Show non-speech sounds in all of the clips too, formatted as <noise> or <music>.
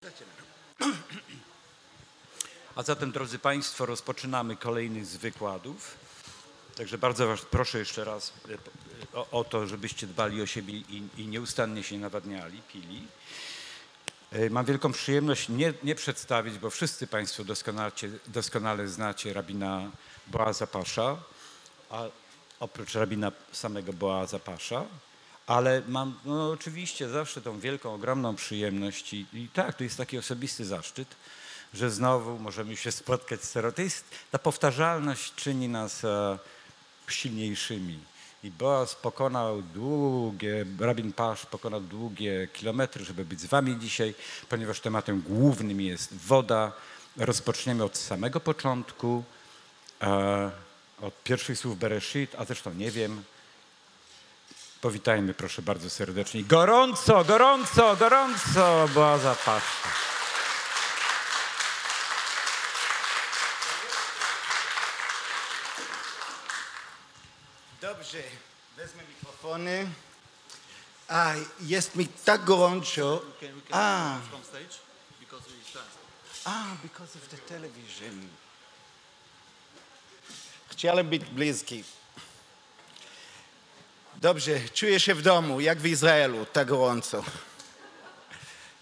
<clears throat> A zatem, drodzy Państwo, rozpoczynamy kolejny z wykładów. Także bardzo Was proszę jeszcze raz e, e, o, o to, żebyście dbali o siebie i, i nieustannie się nawadniali, pili. E, Mam wielką przyjemność nie, nie przedstawić, bo wszyscy Państwo doskonale, doskonale znacie rabina Boaza Pasza, a oprócz rabina samego Boaza Pasza, ale mam no, oczywiście zawsze tą wielką, ogromną przyjemność i, i tak, to jest taki osobisty zaszczyt, że znowu możemy się spotkać z. To jest, ta powtarzalność czyni nas e, silniejszymi. I Boaz pokonał długie, rabin Pasz pokonał długie kilometry, żeby być z wami dzisiaj, ponieważ tematem głównym jest woda. Rozpoczniemy od samego początku, e, od pierwszych słów Bereshit, a zresztą nie wiem. Powitajmy proszę bardzo serdecznie. Gorąco, gorąco, gorąco Boaza Pasza. Dobrze, wezmę mikrofony. A, jest mi tak gorąco. Stand. A, because of the television. Chciałem być bliski. Dobrze, czuję się w domu, jak w Izraelu, tak gorąco.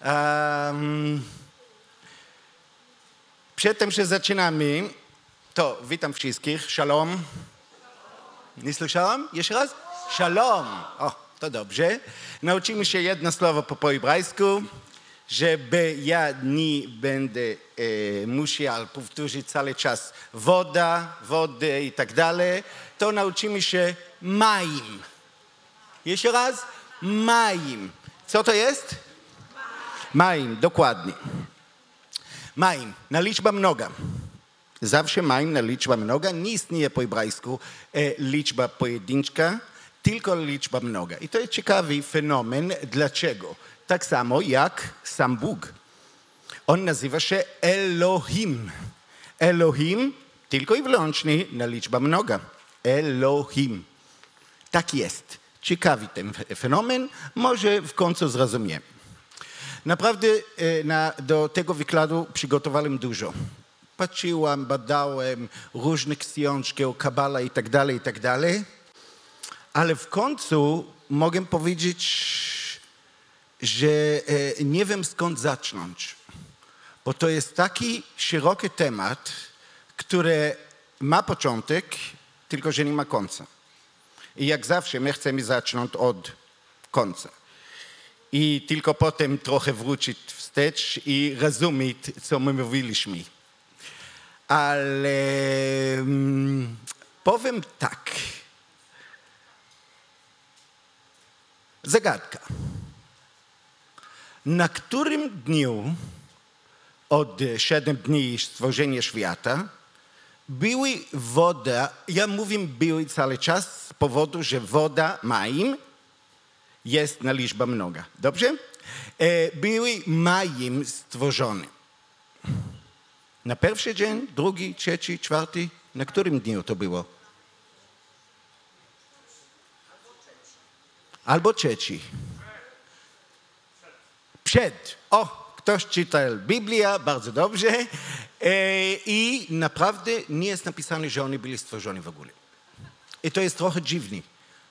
Um, przed tym, że zaczynamy, to witam wszystkich, shalom. Nie słyszałam? Jeszcze raz? Shalom. O, to dobrze. Nauczymy się jedno słowo po hebrajsku, żeby ja nie będę e, musiał powtórzyć cały czas woda, wody i tak dalej, to nauczymy się maim. Jeszcze raz? Maim. Co to jest? Maim, dokładnie. Maim, na liczba mnoga. Zawsze maim na liczba mnoga nie istnieje po hebrajsku e, liczba pojedyncza, tylko liczba mnoga. I to jest ciekawy fenomen. Dlaczego? Tak samo jak sam Bóg. On nazywa się Elohim. Elohim tylko i wyłącznie na liczba mnoga. Elohim. Tak jest. Ciekawy ten fenomen. Może w końcu zrozumiemy. Naprawdę e, na, do tego wykładu przygotowałem dużo. Patrzyłam, badałem różne książki o kabala i tak dalej, i tak dalej. Ale w końcu mogę powiedzieć, że e, nie wiem skąd zacząć. Bo to jest taki szeroki temat, który ma początek, tylko że nie ma końca. I jak zawsze my chcemy zacząć od końca i tylko potem trochę wrócić wstecz i rozumieć, co my mówiliśmy. Ale mm, powiem tak. Zagadka. Na którym dniu od siedem dni stworzenia świata były woda, ja mówię były cały czas z powodu, że woda maim jest na liczba mnoga. Dobrze? E, były majem stworzone. Na pierwszy dzień, drugi, trzeci, czwarty. Na którym dniu to było? Albo trzeci. Przed. O, ktoś czytał Biblię, bardzo dobrze. E, I naprawdę nie jest napisane, że oni byli stworzeni w ogóle. I to jest trochę dziwne,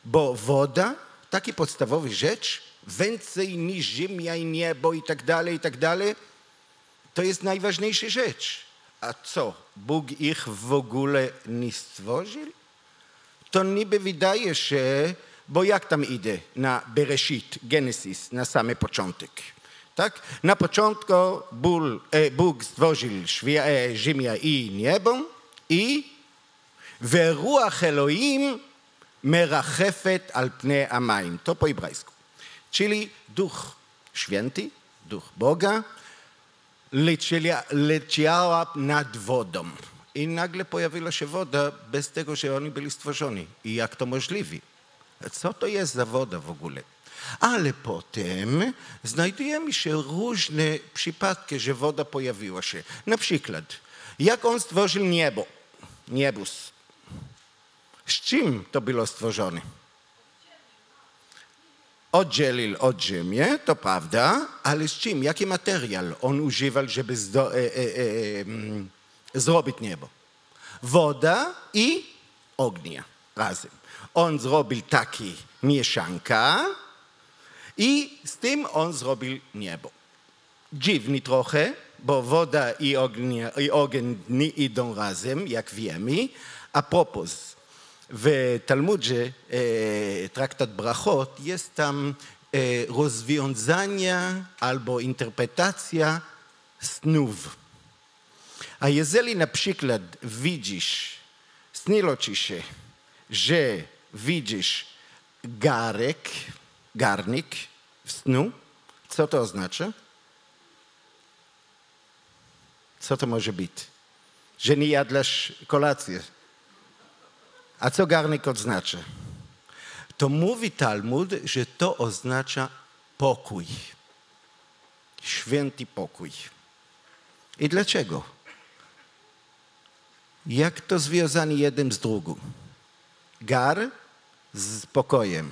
bo woda, taki podstawowy rzecz, więcej niż ziemia i niebo i tak dalej, i tak dalej, to jest najważniejsza rzecz. A co, Bóg ich w ogóle nie stworzył? To niby wydaje się, bo jak tam idzie na Bereshit, Genesis, na samy początek. Tak? Na początku Ból, e, Bóg stworzył świe- e, ziemię i niebo i ורוח אלוהים מרחפת על פני המים. To po hebrajsku. Czyli Duch Święty, Duch Boga, leciała, leciała nad wodą. I nagle pojawiła się woda bez tego, że oni byli stworzeni. I jak to możliwe? Co to jest za woda w ogóle? Ale potem znajdujemy się różne przypadki, że woda pojawiła się. Na przykład, jak on stworzył niebo, niebus. Z czym to było stworzone? oddzielił od ziemię, to prawda, ale z czym? Jaki materiał on używał, żeby zdo, e, e, e, zrobić niebo? Woda i ognia razem. On zrobił taki mieszanka i z tym on zrobił niebo. Dziwny trochę, bo woda i, ognia, i ogień nie idą razem, jak wiemy. A propos, w Talmudzie e, traktat Brachot jest tam e, rozwiązania albo interpretacja snów. A jeżeli na przykład widzisz, śniło ci się, że widzisz garek, garnik snu, co to oznacza? Co to może być? Że nie jadłaś kolację. A co garnek oznacza? To mówi Talmud, że to oznacza pokój. Święty pokój. I dlaczego? Jak to związane jeden z drugim? Gar z pokojem.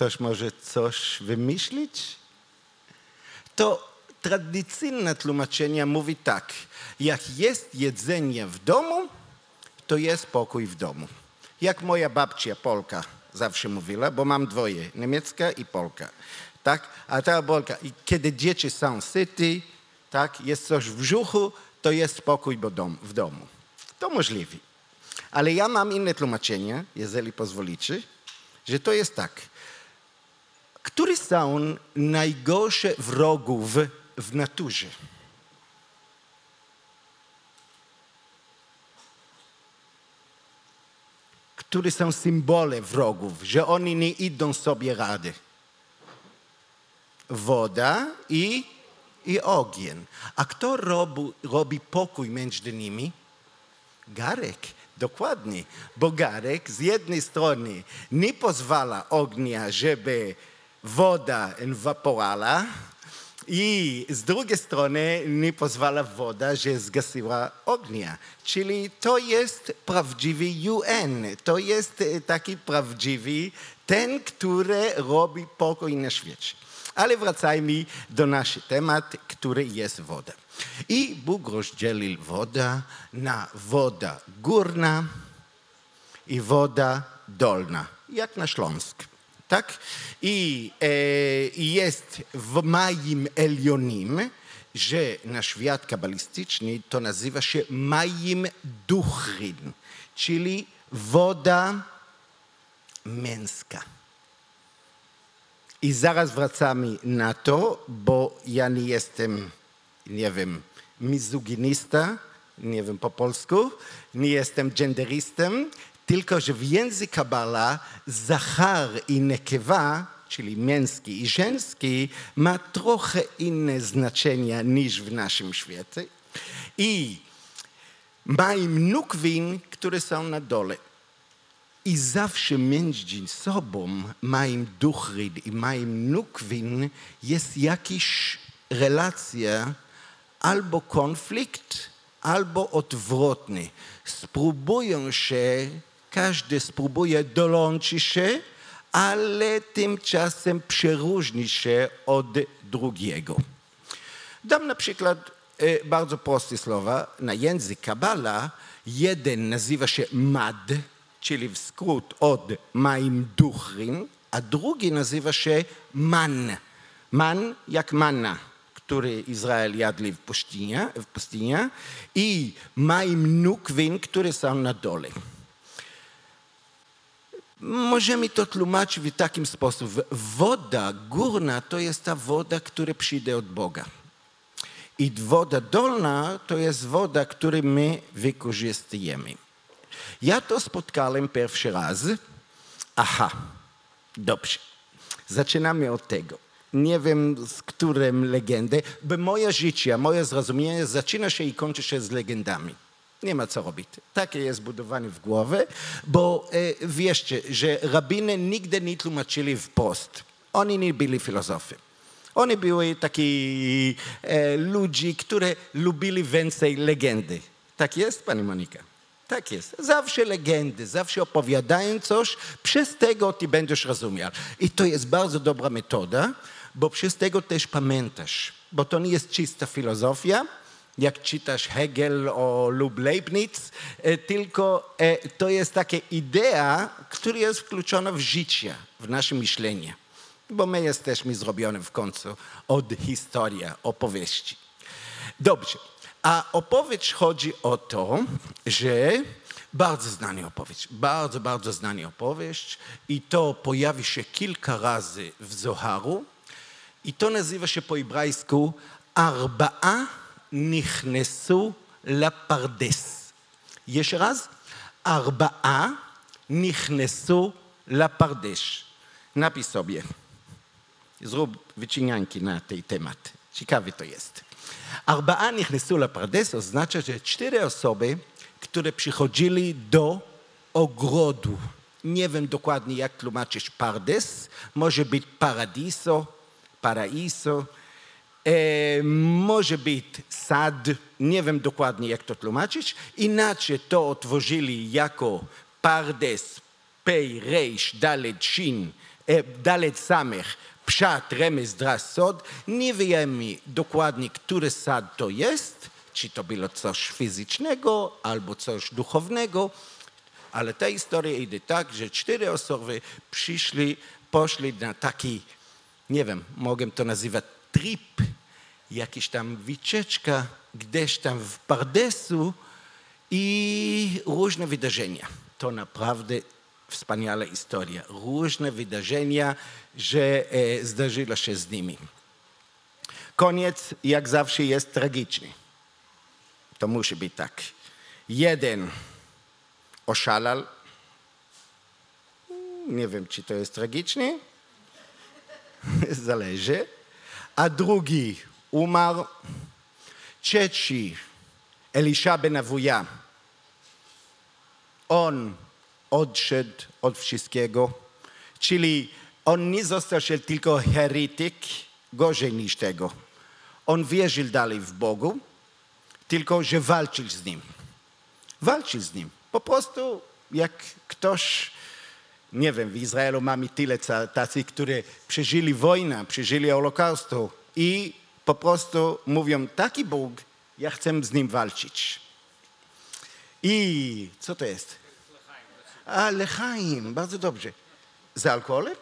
Ktoś może coś wymyślić? To tradycyjne tłumaczenie mówi tak. Jak jest jedzenie w domu, to jest pokój w domu. Jak moja babcia Polka zawsze mówiła, bo mam dwoje, niemiecka i Polka. Tak? A ta Polka, i kiedy dzieci są syty, tak, jest coś w brzuchu, to jest spokój w domu. To możliwe. Ale ja mam inne tłumaczenie, jeżeli pozwolicie, że to jest tak. Które są najgorsze wrogów w naturze? Które są symbole wrogów, że oni nie idą sobie rady? Woda i, i ogień. A kto robi, robi pokój między nimi? Garek, dokładnie. Bo garek z jednej strony nie pozwala ognia, żeby woda ewaporowała i z drugiej strony nie pozwala woda, że zgasiła ognia. Czyli to jest prawdziwy UN. To jest e, taki prawdziwy ten, który robi pokój na świecie. Ale wracajmy do naszego tematu, który jest woda. I Bóg rozdzielił wodę na woda górna i woda dolna, jak na Śląsk. Tak? I e, jest w moim Elionim, że na świat kabalistyczny to nazywa się Majim Duchrin, czyli woda męska. I zaraz wracamy na to, bo ja nie jestem, nie wiem, mizogynista, nie wiem po polsku, nie jestem genderystem, tylko że w języku Kabala zachar i nekewa, czyli męski i żeński, ma trochę inne znaczenia niż w naszym świecie. I mają nukwin, które są na dole. I zawsze między sobą mają duchryd i mają nukwin jest jakaś relacja albo konflikt, albo odwrotny. Spróbują się, każdy spróbuje dołączyć się, ale tymczasem przeróżni się od drugiego. Dam na przykład e, bardzo proste słowa. Na język Kabala jeden nazywa się Mad, czyli w skrót od Maim Duchrin, a drugi nazywa się Man. Man jak manna, który Izrael jadli w pustyni, w pustyni i Maim Nukwin, które są na dole. Możemy to tłumaczyć w takim sposób. Woda górna to jest ta woda, która przyjdzie od Boga. I woda dolna to jest woda, którą my wykorzystujemy. Ja to spotkałem pierwszy raz. Aha, dobrze. Zaczynamy od tego. Nie wiem, z którym legendy, bo moje życie, moje zrozumienie zaczyna się i kończy się z legendami. Nie ma co robić. Takie jest budowane w głowie, bo e, wierzcie, że rabiny nigdy nie tłumaczyli wprost. Oni nie byli filozofi. Oni byli taki e, ludzie, którzy lubili więcej legendy. Tak jest, pani Monika? Tak jest. Zawsze legendy, zawsze opowiadają coś, przez tego ty będziesz rozumiał. I to jest bardzo dobra metoda, bo przez tego też pamiętasz. Bo to nie jest czysta filozofia, jak czytasz Hegel o, lub Leibniz, e, tylko e, to jest taka idea, która jest wkluczona w życie, w nasze myślenie. Bo my jesteśmy zrobione w końcu od historii, opowieści. Dobrze. A opowieść chodzi o to, że bardzo znana opowieść, bardzo, bardzo znana opowieść i to pojawi się kilka razy w Zoharu i to nazywa się po hebrajsku Arba'a נכנסו לפרדס. יש רז? ארבעה נכנסו לפרדס. Napisz sobie. Zrób wycinianki na tej temat. Ciekawy to jest. Arbaa נכנסו לפרדס oznacza, że cztery osoby, które przychodzili do ogrodu. Nie wiem dokładnie, jak tłumaczyć pardes. Może być paradiso, paraiso. E, może być sad, nie wiem dokładnie jak to tłumaczyć. Inaczej to otworzyli jako pardes, pej, rejsz, dalet, shin, e, samych, pszat, remez, dras, sod. Nie wiemy dokładnie, który sad to jest, czy to było coś fizycznego albo coś duchownego, ale ta historia idzie tak, że cztery osoby przyszli, poszli na taki, nie wiem, mogę to nazywać trip, jakiś tam wycieczka gdzieś tam w Pardesu i różne wydarzenia. To naprawdę wspaniała historia. Różne wydarzenia, że e, zdarzyło się z nimi. Koniec, jak zawsze, jest tragiczny. To musi być tak. Jeden oszalał. Nie wiem, czy to jest tragiczne. <laughs> Zależy. A drugi umarł. Trzeci, Elisza ben. On odszedł od wszystkiego, czyli on nie został się tylko heretyk, gorzej niż tego. On wierzył dalej w Bogu, tylko że walczył z Nim. Walczył z Nim. Po prostu jak ktoś, nie wiem, w Izraelu mamy tyle tacy, którzy przeżyli wojnę, przeżyli Holokaustu i po prostu mówią, taki Bóg, ja chcę z Nim walczyć. I co to jest? A, lechaim, bardzo dobrze. Z alkoholem?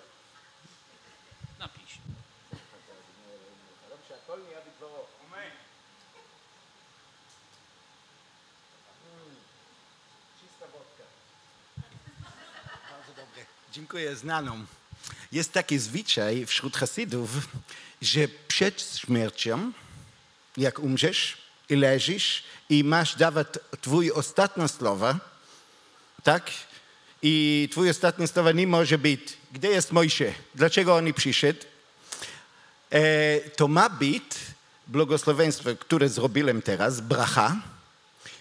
Dziękuję, znaną. Jest taki zwyczaj wśród Hasydów, że przed śmiercią, jak umrzesz i leżysz i masz dawać twój ostatnie słowa, tak? I twój ostatnie słowa nie może być, gdzie jest Mojsze? Dlaczego on nie przyszedł? E, to ma być błogosławieństwo, które zrobiłem teraz, bracha,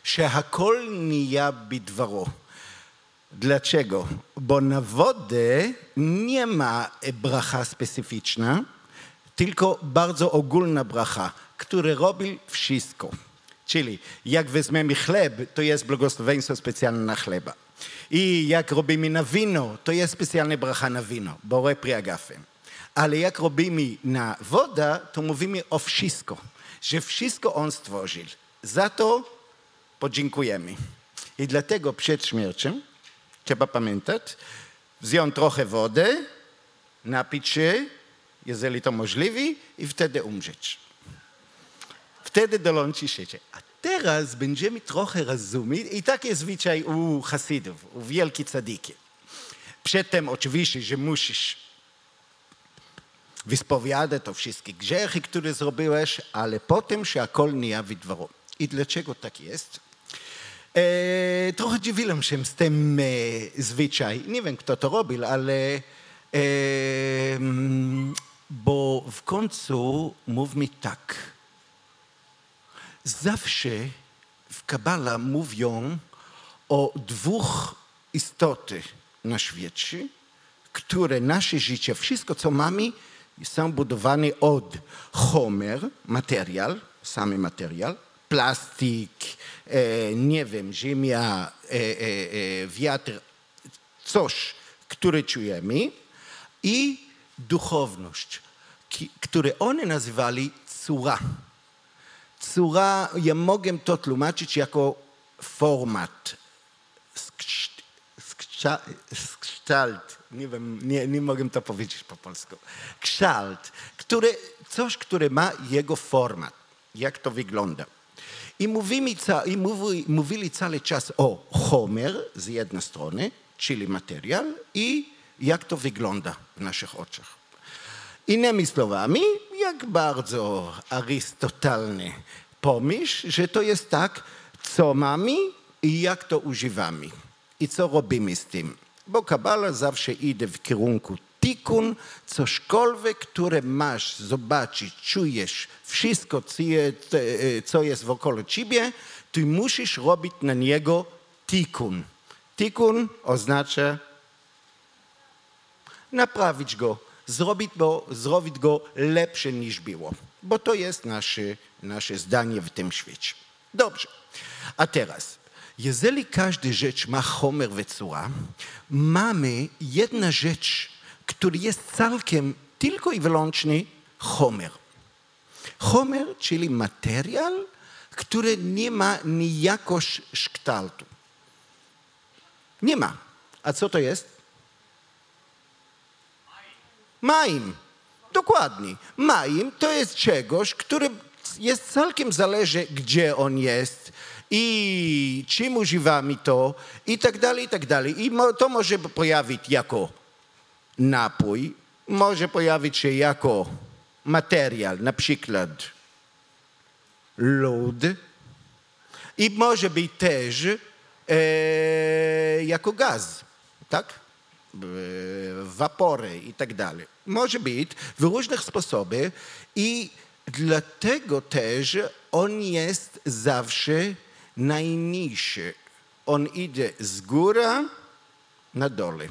שהכל נהיה בדברו. Dlaczego? Bo na wodę nie ma bracha specyficzna, tylko bardzo ogólna bracha, która robi wszystko. Czyli jak weźmiemy chleb, to jest błogosławieństwo specjalne na chleba. I jak robimy na wino, to jest specjalna bracha na wino, borę priagafem. Ale jak robimy na wodę, to mówimy o wszystko, że wszystko On stworzył. Za to podziękujemy. I dlatego przed śmiercią trzeba pamiętać, wziąć trochę wody, napić się, jeżeli to możliwe, i wtedy umrzeć. Wtedy dołączy życie. A teraz będziemy trochę rozumieć, i tak jest zwyczaj u Hasidów, u wielkich tzadiki. Przedtem oczywiście, że musisz wyspowiadać to wszystkie grzechy, które zrobiłeś, ale potem się akol nie wydwaru. I dlaczego tak jest? E, trochę dziwiłem się z tym e, zwyczaj. Nie wiem, kto to robił, ale e, mm, bo w końcu mówmy tak. Zawsze w Kabala mówią o dwóch istotach na świecie, które nasze życie, wszystko co mamy, są budowane od homer, materiał, samy materiał, plastik, e, nie wiem, ziemia, e, e, wiatr, coś, które czujemy i duchowność, które one nazywali cura. Cura, ja mogę to tłumaczyć jako format, skształt, nie wiem, nie, nie mogę to powiedzieć po polsku, kształt, który, coś, które ma jego format, jak to wygląda. I, mówimy, i mówi, mówili cały czas o Homer z jednej strony, czyli materiał, i jak to wygląda w naszych oczach. Innymi słowami, jak bardzo arystotelny pomyśl, że to jest tak, co mamy i jak to używamy i co robimy z tym. Bo Kabala zawsze idzie w kierunku tikun, cośkolwiek, które masz zobaczyć, czujesz, wszystko, te- co jest wokoło ciebie, ty musisz robić na niego tikun. Tikun oznacza naprawić go, zrobić go, zrobić go lepsze niż było. Bo to jest nasze, nasze zdanie w tym świecie. Dobrze. A teraz, jeżeli każda rzecz ma homer wecura, mamy jedna rzecz, która jest całkiem tylko i wyłącznie homer. Homer, czyli materiał, który nie ma niejako kształtu. Nie ma. A co to jest? Maim. Dokładnie. Maim to jest czegoś, który jest całkiem zależy, gdzie on jest i czym używamy to i tak dalej, i tak dalej. I to może pojawić jako napój, może pojawić się jako materiał, na przykład lód i może być też e, jako gaz, tak? E, wapory i tak dalej. Może być w różnych sposobach i dlatego też on jest zawsze najniższy. On idzie z góry na dole.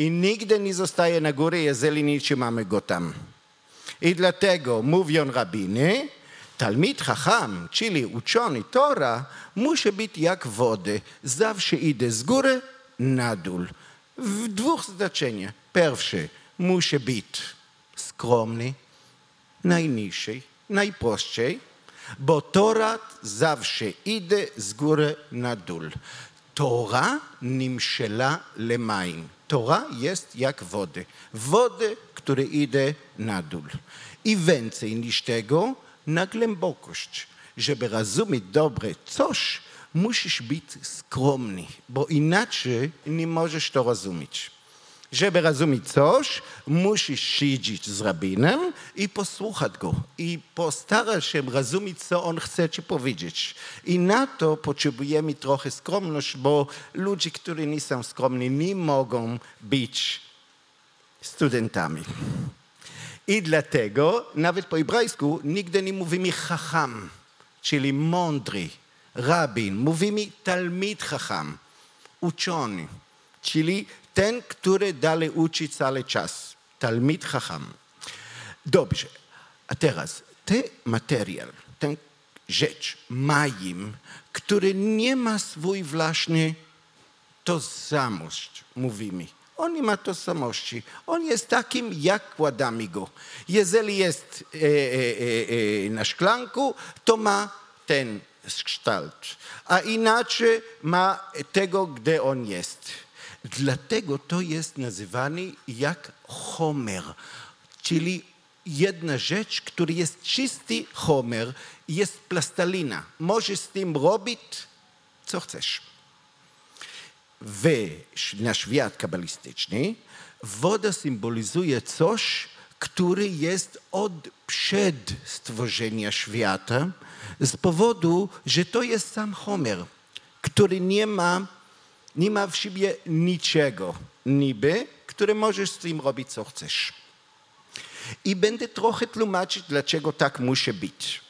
I nigdy nie zostaje na górze, jeżeli nie trzymamy go tam. I dlatego mówią rabiny, Talmid Chacham, czyli uczony Tora, musi być jak wody. Zawsze idzie z góry na dół. W dwóch znaczeniach. Pierwsze, musi być skromny, najniższy, najprostszej, bo Tora zawsze idzie z góry na dół. Tora nimszela lemaim. Tora jest jak wody. Wody, które idzie na dół. I więcej niż tego, na głębokość. Żeby rozumieć dobre coś, musisz być skromny, bo inaczej nie możesz to rozumieć. Żeby rozumieć coś, musisz siedzieć z rabinem i posłuchać go. I postarać się rozumieć, co on chce ci powiedzieć. I na to potrzebujemy trochę skromność, bo ludzie, którzy nie są skromni, nie mogą być studentami. I dlatego nawet po hebrajsku nigdy nie mówimy chacham, czyli mądry, rabin. Mówimy talmid chacham, uczony, czyli ten, który dalej uczy cały czas. Talmid chacham. Dobrze, a teraz ten materiał, ten rzecz, maim, który nie ma swój własny tożsamość, mówimy. On nie ma tożsamości. On jest takim, jak kładamy go. Jeżeli jest e, e, e, e, na szklanku, to ma ten kształt. A inaczej ma tego, gdzie on jest. Dlatego to jest nazywany jak homer, czyli jedna rzecz, która jest czysty homer, jest plastalina. Możesz z tym robić, co chcesz w, na świat kabalistyczny, woda symbolizuje coś, który jest od przed stworzenia świata, z powodu, że to jest sam Homer, który nie ma, nie ma w sobie niczego niby, który możesz z tym robić, co chcesz. I będę trochę tłumaczyć, dlaczego tak musi być.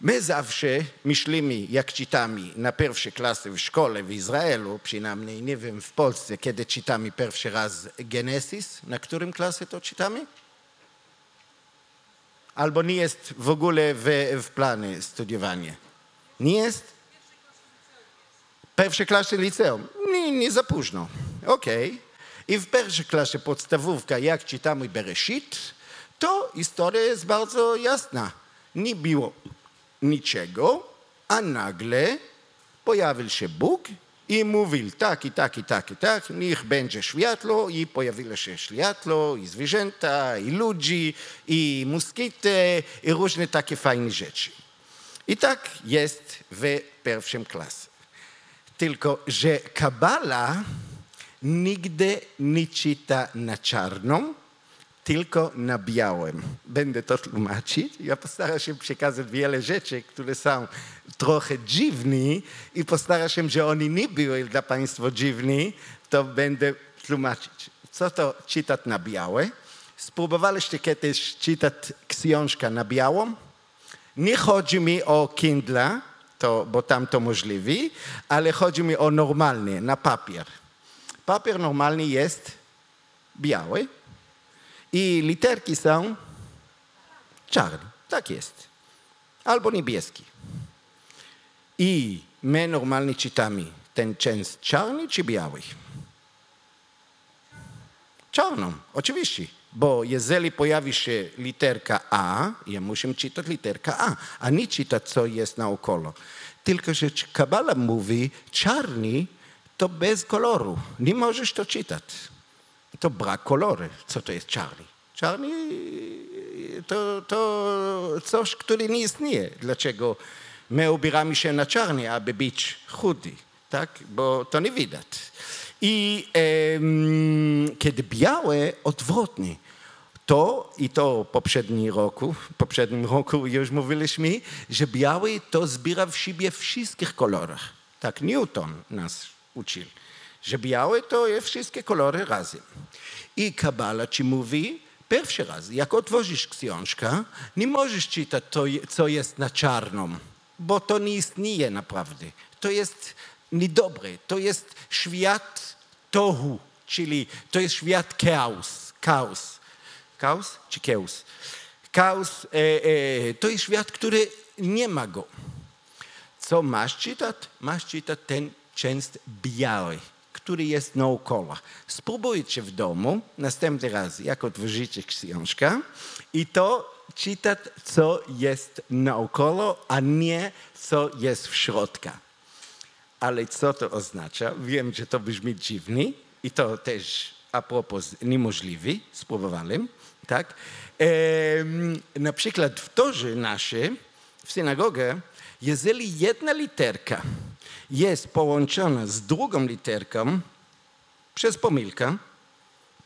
My zawsze myślimy, jak czytamy na pierwszej klasy w szkole w Izraelu, przynajmniej nie wiem w Polsce, kiedy czytamy pierwszy raz Genesis. Na którym klasie to czytamy? Albo nie jest w ogóle w, w planie studiowanie? Nie jest? Pierwszej klasie liceum? Nie, nie za późno. Okej. I w pierwszej klasie podstawówka, jak czytamy Bereshit, to historia jest bardzo jasna. Nie było niczego, a nagle pojawił się Bóg i mówił tak i tak i tak i tak, niech będzie światło i pojawiło się światło i zwierzęta, i ludzi, i moskity, i różne takie fajne rzeczy. I tak jest w pierwszym klasie. Tylko, że Kabala nigdy nie czyta na czarno, tylko na białym. Będę to tłumaczyć. Ja postaram się przekazać wiele rzeczy, które są trochę dziwne i postaram się, że oni nie były dla Państwa dziwni, to będę tłumaczyć. Co to czytać na białe? Spróbowaliście kiedyś czytać książkę na białą? Nie chodzi mi o Kindle, to, bo tam to możliwe, ale chodzi mi o normalny, na papier. Papier normalny jest biały i literki są czarne. Tak jest. Albo niebieski. I my normalnie czytamy ten część czarny czy biały? Czarną, oczywiście. Bo jeżeli pojawi się literka A, ja muszę czytać literka A, a nie czytać, co jest naokoło. Tylko, że Kabala mówi, czarny to bez koloru. Nie możesz to czytać. To brak koloru. Co to jest czarny? Czarny to, to coś, które nie istnieje. Dlaczego my ubieramy się na czarny, aby być chudy? Tak? Bo to nie widać. I kiedy białe, odwrotnie. To i to poprzedni roku, poprzednim roku już mówiliśmy, że biały to zbiera w siebie wszystkich kolorach. Tak Newton nas uczył, że białe to jest wszystkie kolory razem. I Kabala ci mówi, pierwszy raz, jak otworzysz książkę, nie możesz czytać to, co jest na czarnym, bo to nie istnieje naprawdę. To jest niedobre, to jest świat tohu, czyli to jest świat chaos, chaos. Chaos czy chaos? Chaos e, e, to jest świat, który nie ma go. Co masz czytać? Masz czytać ten część biały, który jest naokoło. Spróbujcie w domu następny raz, jak otworzycie książkę i to czytać, co jest naokoło, a nie co jest w środku. Ale co to oznacza? Wiem, że to brzmi dziwnie i to też a propos niemożliwe, spróbowałem, tak? Ehm, na przykład w torze naszej, w synagogę, jeżeli jedna literka jest połączona z drugą literką przez pomyłkę,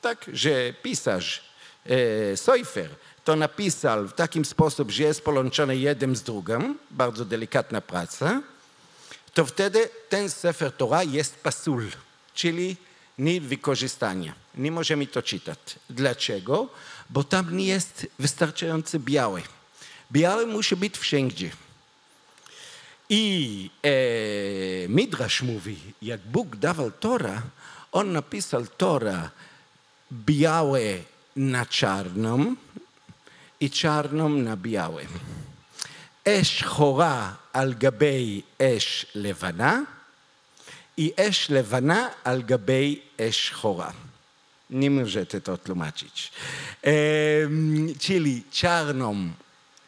tak, że pisarz e, Seufer to napisał w takim sposób, że jest połączony jeden z drugim, bardzo delikatna praca, to wtedy ten Sefer Torah jest pasul, czyli nie wykorzystania. Nie możemy to czytać. Dlaczego? Bo tam nie jest wystarczająco białe. Białe musi być wszędzie. I e, Midrash mówi, jak Bóg dawał Tora, on napisał Tora białe na czarnym i czarną na białym. אש שחורה על גבי אש לבנה, i אש לבנה על גבי אש שחורה. Nie możecie to tłumaczyć. Ehm, czyli czarną,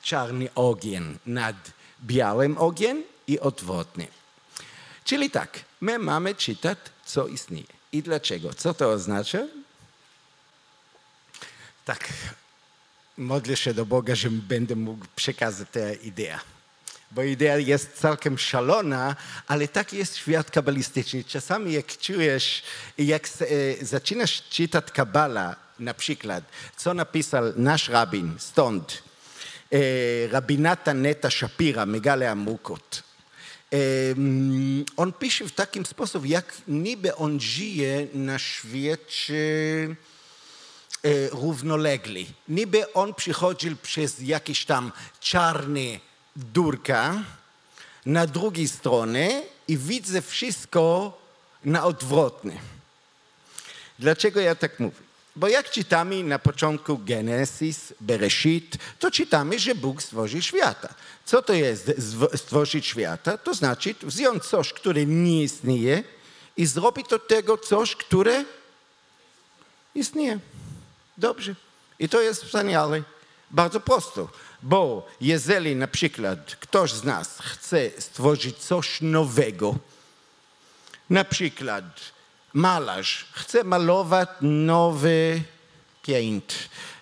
czarny ogień nad białym ogień i odwrotnie. Czyli tak, my mamy czytać, co istnieje. I dlaczego? Co to oznacza? Tak, modlę się do Boga, że będę mógł przekazać tę ideę. Bo idea jest całkiem szalona, ale tak jest świat kabalistyczny. Czasami jak czujesz, jak e, zaczynasz czytać Kabala, na przykład, co napisał nasz rabin stąd, e, rabinata Neta Shapira, Megale Amukot. E, on pisze w takim sposób, jak niby on żyje na świecie e, równolegli. Niby on przychodził przez jakiś tam czarny durka na drugiej stronie i widzę wszystko na odwrotnie. Dlaczego ja tak mówię? Bo jak czytamy na początku Genesis, Bereshit, to czytamy, że Bóg stworzył świata. Co to jest stworzyć świata? To znaczy wziąć coś, które nie istnieje i zrobić od tego coś, które istnieje. Dobrze. I to jest wspaniale. Bardzo prosto. Bo jeżeli na przykład ktoś z nas chce stworzyć coś nowego, na przykład malarz chce malować nowy paint,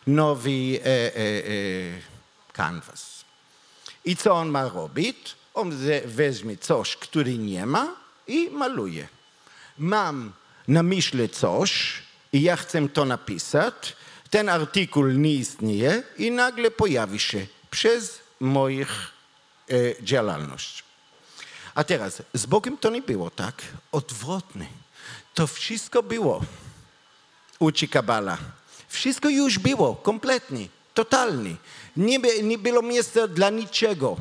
nowy e, e, e, canvas. I co on ma robić? On weźmie coś, który nie ma i maluje. Mam na myśli coś i ja chcę to napisać, ten artykuł nie istnieje i nagle pojawi się przez moich e, działalność. A teraz, z Bogiem to nie było tak, odwrotnie. To wszystko było, uczy Kabala. Wszystko już było, kompletnie, totalnie. Nie, nie było miejsca dla niczego.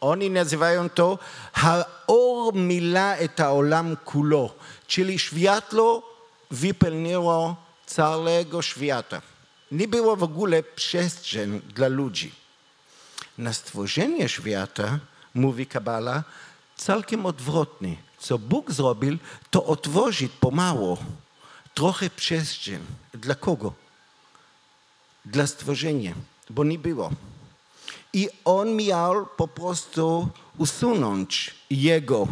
Oni nazywają to Haor mila et haolam kulo, czyli światło wypełniło całego świata. Nie było w ogóle przestrzeń dla ludzi. Na stworzenie świata, mówi Kabala, całkiem odwrotnie. Co Bóg zrobił, to otworzyć pomału trochę przestrzeń. Dla kogo? Dla stworzenia, bo nie było. I on miał po prostu usunąć jego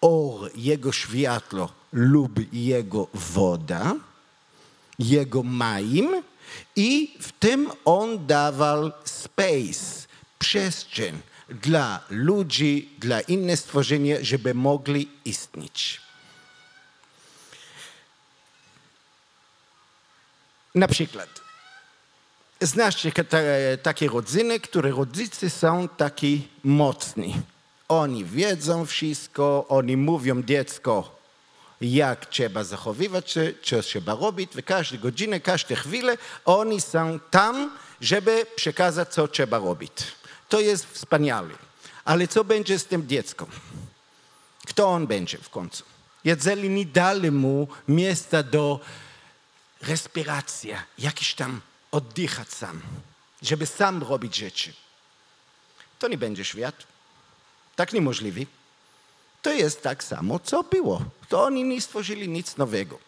or, jego światło lub jego woda, jego maim i w tym on dawał space, przestrzeń dla ludzi, dla innych stworzenia, żeby mogli istnieć. Na przykład, te- takie rodziny, które rodzice są taki mocni. Oni wiedzą wszystko, oni mówią dziecko, jak trzeba zachowywać się, co trzeba robić, w każdej godzinie, każdej chwilę oni są tam, żeby przekazać, co trzeba robić. To jest wspaniale. Ale co będzie z tym dzieckiem? Kto on będzie w końcu? Jeżeli nie dali mu miejsca do respiracji, jakiś tam oddychać sam, żeby sam robić rzeczy, to nie będzie świat. Tak niemożliwe. To jest tak samo, co było. To oni nie stworzyli nic nowego.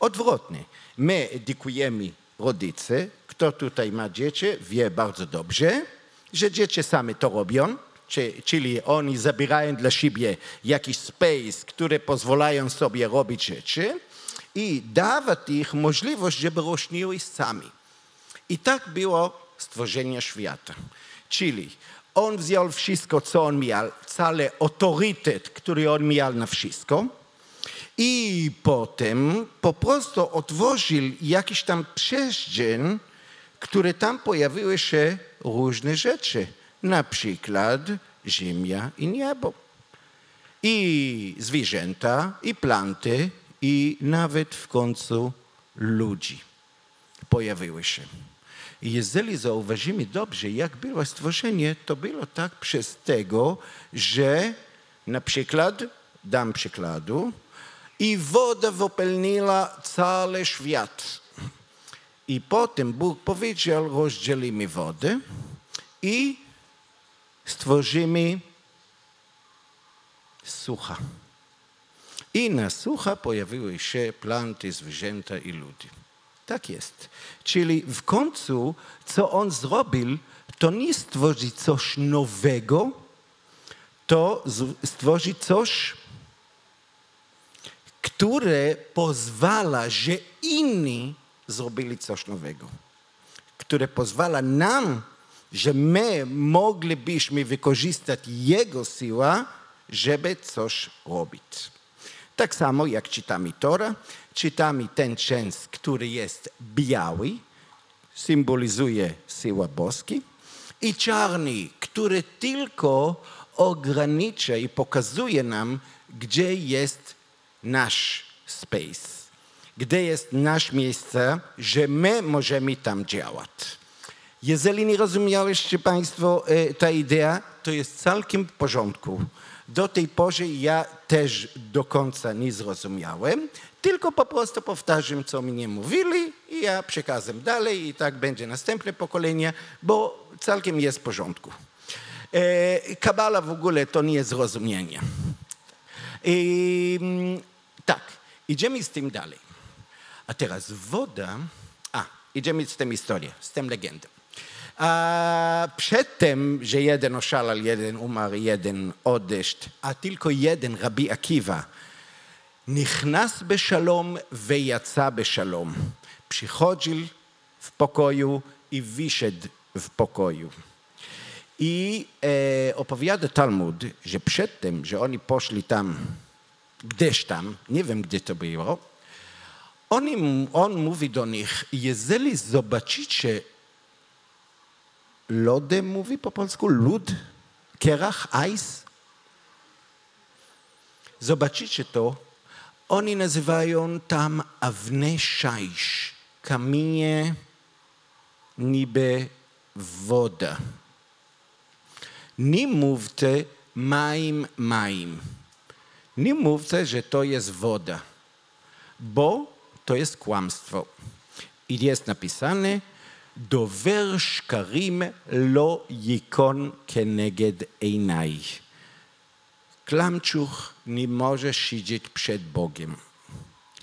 Odwrotnie. My edukujemy rodzice, kto tutaj ma dzieci, wie bardzo dobrze, że dzieci same to robią, czy- czyli oni zabierają dla siebie jakiś space, który pozwalają sobie robić rzeczy i dawać ich możliwość, żeby rośniły sami. I tak było stworzenie świata. Czyli on wziął wszystko, co on miał, cały autorytet, który on miał na wszystko, i potem po prostu otworzył jakiś tam przestrzeń, które tam pojawiły się różne rzeczy. Na przykład ziemia i niebo. I zwierzęta, i planty, i nawet w końcu ludzi pojawiły się. I jeżeli zauważymy dobrze, jak było stworzenie, to było tak przez tego, że na przykład, dam przykładu, i woda wypełniła cały świat. I potem Bóg powiedział, rozdzielimy wodę i stworzymy sucha. I na sucha pojawiły się planty, zwierzęta i ludzie. Tak jest. Czyli w końcu, co on zrobił, to nie stworzyć coś nowego, to stworzyć coś, które pozwala, że inni zrobili coś nowego. Które pozwala nam, że my moglibyśmy wykorzystać Jego siłę, żeby coś robić. Tak samo jak czytamy Tora, czytamy ten częst, który jest biały, symbolizuje siłę boski, i czarny, który tylko ogranicza i pokazuje nam, gdzie jest nasz space, gdzie jest nasze miejsce, że my możemy tam działać. Jeżeli nie rozumieliście Państwo e, ta idea, to jest całkiem w porządku. Do tej pory ja też do końca nie zrozumiałem, tylko po prostu powtarzam, co mnie mówili i ja przekazam dalej i tak będzie następne pokolenie, bo całkiem jest w porządku. E, Kabala w ogóle to nie zrozumienie. I, mm, tak, idziemy z tym dalej. A teraz woda. A, idziemy z tym historią, z tym legendą. A przedtem, że jeden oszalał, jeden umarł, jeden odeszł, a tylko jeden, Rabbi Akiva, נכנס בשלום ויצא בשלום. Przychodził w pokoju i wyszedł w pokoju. I e, opowiada Talmud, że przedtem, że oni poszli tam, gdzieś tam, nie wiem gdzie to było, on, im, on mówi do nich, jeżeli zobaczycie lodem, mówi po polsku, lód, kierach, ice, zobaczycie to, oni nazywają tam awne szajsz, kamienie niby woda. Nie mówcie maim, maim. Nie mówcie, że to jest woda, bo to jest kłamstwo. I jest napisane, dover szkarim lo jikon keneged einaj. Klamczuch nie może siedzieć przed Bogiem.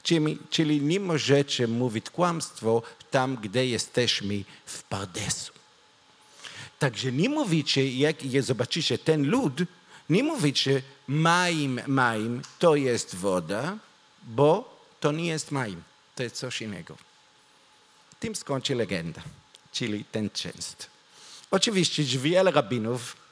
Czyli, czyli nie możecie mówić kłamstwo tam, gdzie jesteśmy w pardesu. Także nie mówicie, jak je zobaczycie ten lud, nie mówicie maim, maim, to jest woda, bo to nie jest maim, to jest coś innego. Tym skończy legenda, czyli ten częst. Oczywiście wiele rabinów,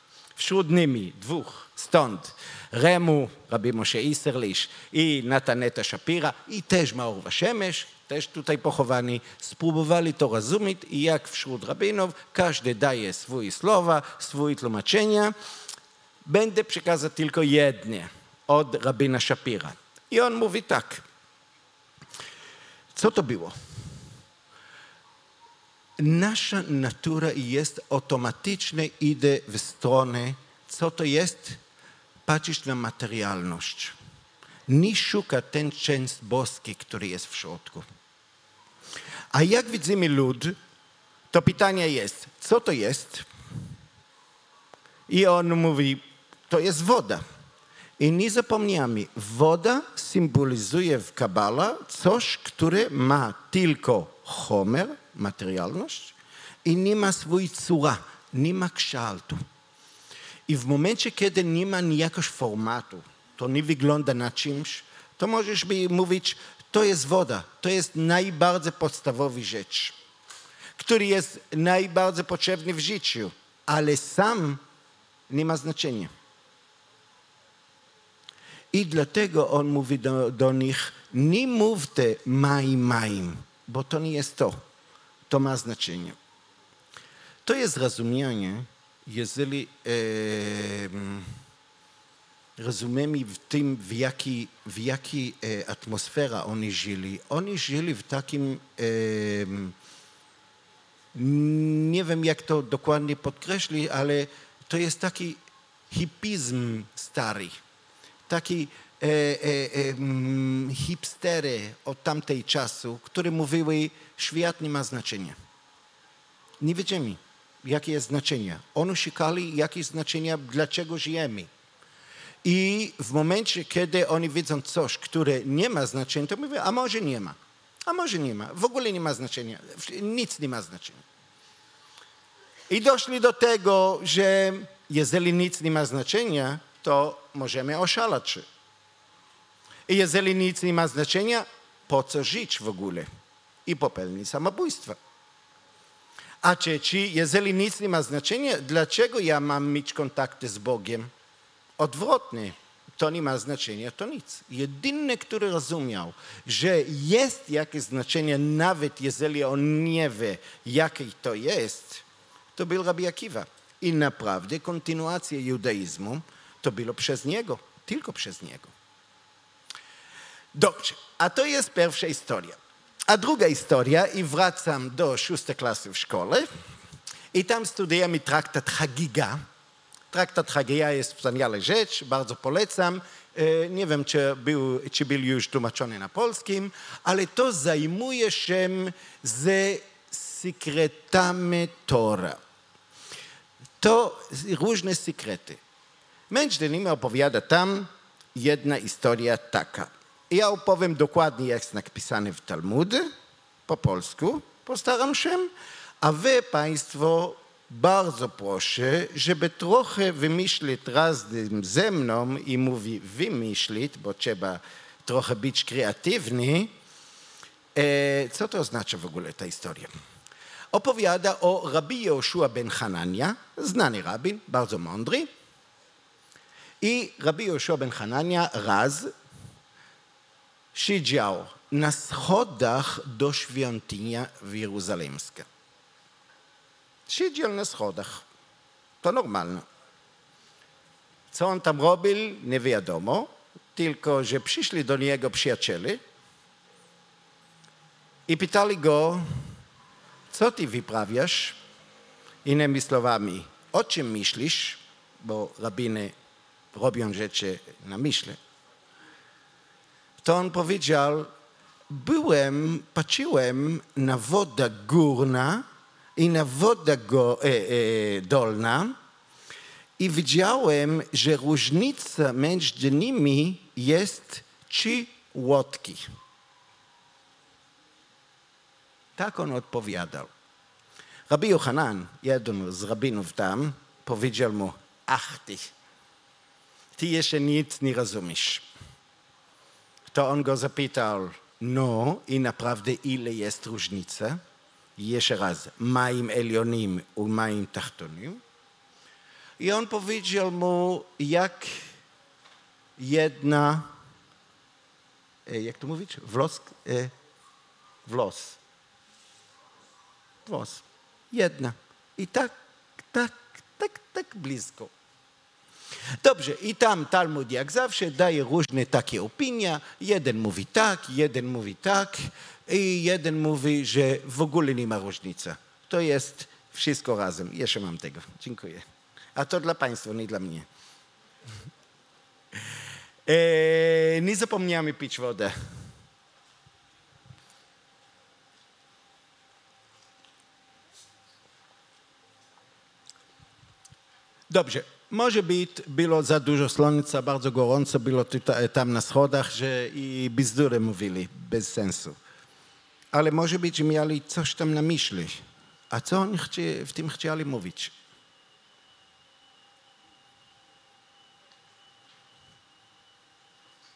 wśród nimi dwóch stąd, Remu, Rabbi Moshe Iserlisz i Nataneta Shapira i też Maor Waszemesz, też tutaj pochowani, spróbowali to rozumieć i jak wśród rabinów każdy daje swoje słowa, swoje tłumaczenia. Będę przekazać tylko jedne od rabina Shapira. I on mówi tak. Co to było? Nasza natura jest automatycznie idzie w stronę, co to jest? Patrzysz na materialność. Nie szuka ten część boski, który jest w środku. A jak widzimy lud, to pytanie jest, co to jest? I on mówi, to jest woda. I nie zapomniamy, woda symbolizuje w Kabala coś, które ma tylko homer, materialność, i nie ma swojej cura, nie ma kształtu. I w momencie, kiedy nie ma jakiegoś formatu, to nie wygląda na czymś, to możesz mi mówić, to jest woda, to jest najbardziej podstawowa rzecz, który jest najbardziej potrzebny w życiu, ale sam nie ma znaczenia. I dlatego on mówi do, do nich, nie mówcie maim, maim, bo to nie jest to. To ma znaczenie. To jest rozumienie, jeżeli e, rozumiemy w tym, w jakiej w jaki, e, atmosfera oni żyli. Oni żyli w takim, e, nie wiem jak to dokładnie podkreślić, ale to jest taki hipizm stary. Taki hipstery od tamtej czasu, które mówiły, świat nie ma znaczenia. Nie wiedzieli, jakie jest znaczenie. Oni szukali, jakie jest znaczenie, dlaczego żyjemy. I w momencie, kiedy oni widzą coś, które nie ma znaczenia, to mówią, a może nie ma. A może nie ma. W ogóle nie ma znaczenia. Nic nie ma znaczenia. I doszli do tego, że jeżeli nic nie ma znaczenia, to możemy oszalać. I jeżeli nic nie ma znaczenia, po co żyć w ogóle? I popełnić samobójstwo. A trzeci, jeżeli nic nie ma znaczenia, dlaczego ja mam mieć kontakty z Bogiem? Odwrotnie, to nie ma znaczenia, to nic. Jedyny, który rozumiał, że jest jakieś znaczenie, nawet jeżeli on nie wie, jakie to jest, to był Rabbi Akiva. I naprawdę kontynuacja judaizmu to było przez niego, tylko przez niego. Dobrze, a to jest pierwsza historia. A druga historia, i wracam do szóstej klasy w szkole, i tam studiujemy traktat Hagiga. Traktat Hagiga jest wspaniała rzecz, bardzo polecam. E, Nie wiem, czy był, czy był już tłumaczony na polskim, ale to zajmuje się ze sekretami Tora. To różne sekrety. Między innymi opowiada tam jedna historia taka. Ja opowiem dokładnie, jak jest napisane w Talmudzie, po polsku, postaram się, a wy Państwo bardzo proszę, żeby trochę wymyślić razem ze mną i mówi wymyślić, bo trzeba trochę być kreatywny, e, co to oznacza w ogóle ta historia. Opowiada o rabbi Joshua ben Hanania, znany rabin, bardzo mądry, i rabbi Joshua ben Hanania raz siedział na schodach do świątyni w Jeruzalemska. Siedział na schodach. To normalne. Co on tam robił, nie wiadomo, tylko że przyszli do niego przyjaciele i pytali go, co ty wyprawiasz? Innymi słowami, o czym myślisz? Bo rabiny robią rzeczy na myśle. To on powiedział, byłem, patrzyłem na wodę górna i na wodę go, e, e, dolna i widziałem, że różnica między nimi jest trzy łotki. Tak on odpowiadał. Rabbi Yochanan, jeden z rabinów tam, powiedział mu, ach ty, ty jeszcze nic nie rozumiesz. To on go zapytał, no i naprawdę ile jest różnica? Jeszcze raz, moim elionim i moim tachtonim. I on powiedział mu, jak jedna, e, jak to mówić, wlos, e, wlos. Włos. Jedna. I tak, tak, tak, tak blisko. Dobrze, i tam Talmud jak zawsze daje różne takie opinie. Jeden mówi tak, jeden mówi tak i jeden mówi, że w ogóle nie ma różnicy. To jest wszystko razem. Jeszcze mam tego. Dziękuję. A to dla Państwa, nie dla mnie. E, nie zapomniałem pić wodę. Dobrze. Może być, było za dużo słońca, bardzo gorąco było tutaj, tam na schodach, że i bzdury mówili, bez sensu. Ale może być, że mieli coś tam na myśli. A co oni chci, w tym chcieli mówić?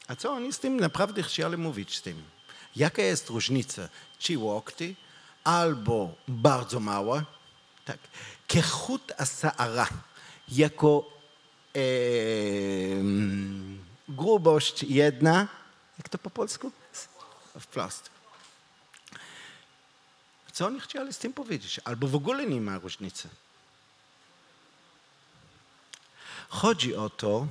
A co oni z tym naprawdę chcieli mówić z tym? Jaka jest różnica? Czy łokty albo bardzo mała? Tak. Kechut asara jako e, grubość jedna, jak to po polsku? Wprost. Co oni chcieli z tym powiedzieć? Albo w ogóle nie ma różnicy. Chodzi o to,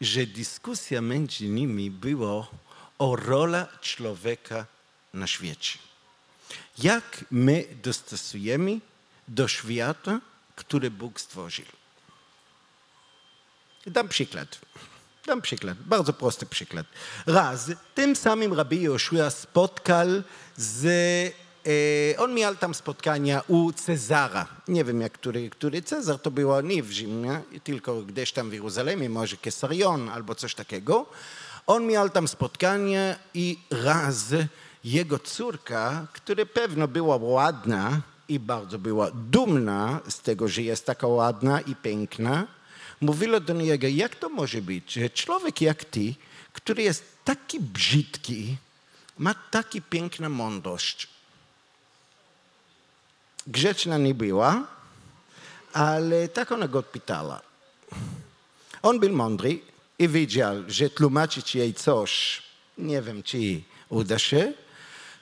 że dyskusja między nimi była o rola człowieka na świecie. Jak my dostosujemy do świata, który Bóg stworzył. Dam przykład. Dam przykład, bardzo prosty przykład. Raz, tym samym rabbi Joshua spotkał z... E, on miał tam spotkania u Cezara. Nie wiem, jak który, który Cezar to było nie w Rzymie, tylko gdzieś tam w Jeruzalemie, może Kesarion albo coś takiego. On miał tam spotkanie i raz jego córka, która pewno była ładna i bardzo była dumna z tego, że jest taka ładna i piękna, mówiła do niego, jak to może być, że człowiek jak ty, który jest taki brzydki, ma taki piękna mądrość. Grzeczna nie była, ale tak ona go pytała. On był mądry i wiedział, że tłumaczyć jej coś, nie wiem, czy uda się,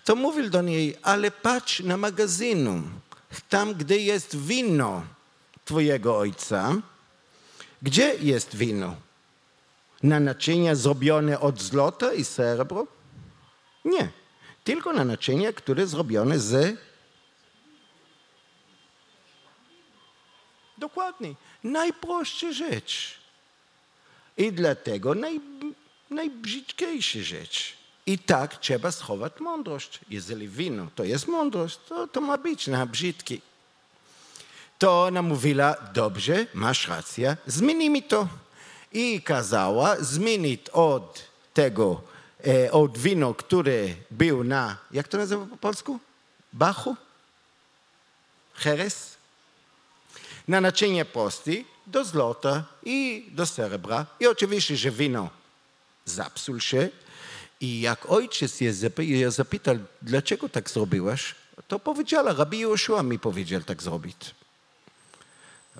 to mówił do niej, ale patrz na magazynu, tam, gdzie jest wino twojego ojca. Gdzie jest wino? Na naczynia zrobione od złota i srebro? Nie, tylko na naczynia, które zrobione z... Dokładnie, najprostsza rzecz. I dlatego naj, najbrzydniejsza rzecz. I tak trzeba schować mądrość. Jeżeli wino to jest mądrość, to, to ma być na brzydki. To ona mówiła, dobrze, masz rację, zmienimy to. I kazała zmienić od tego, e, od wino, które był na, jak to nazywa po polsku? Bachu? Cheres? Na naczynie prosty, do złota i do srebra. I oczywiście, że wino zapsuł się. I jak ojciec je zapytał, dlaczego tak zrobiłaś, to powiedziała, rabi Joshua mi powiedział tak zrobić.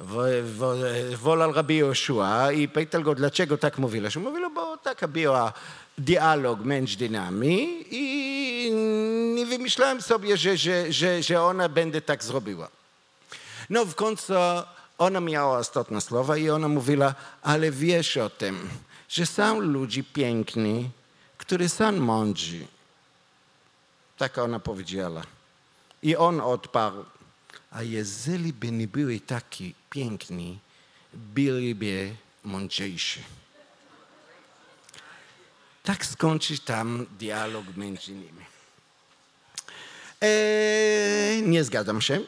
Wo- wo- Wolał rabi Joshua i pytał go, dlaczego tak mówiłaś. Mówiła, bo taka była dialog między nami i nie wymyślałem sobie, że, że, że, że ona będzie tak zrobiła. No w końcu ona miała ostatnie słowa i ona mówiła, ale wiesz o tym, że są ludzie piękni, którzy są mądrzy. Tak ona powiedziała. I on odparł, a jeżeli by nie byli taki piękni, byliby mądrzejsi. Tak skończy tam dialog między nimi. Eee, nie zgadzam się.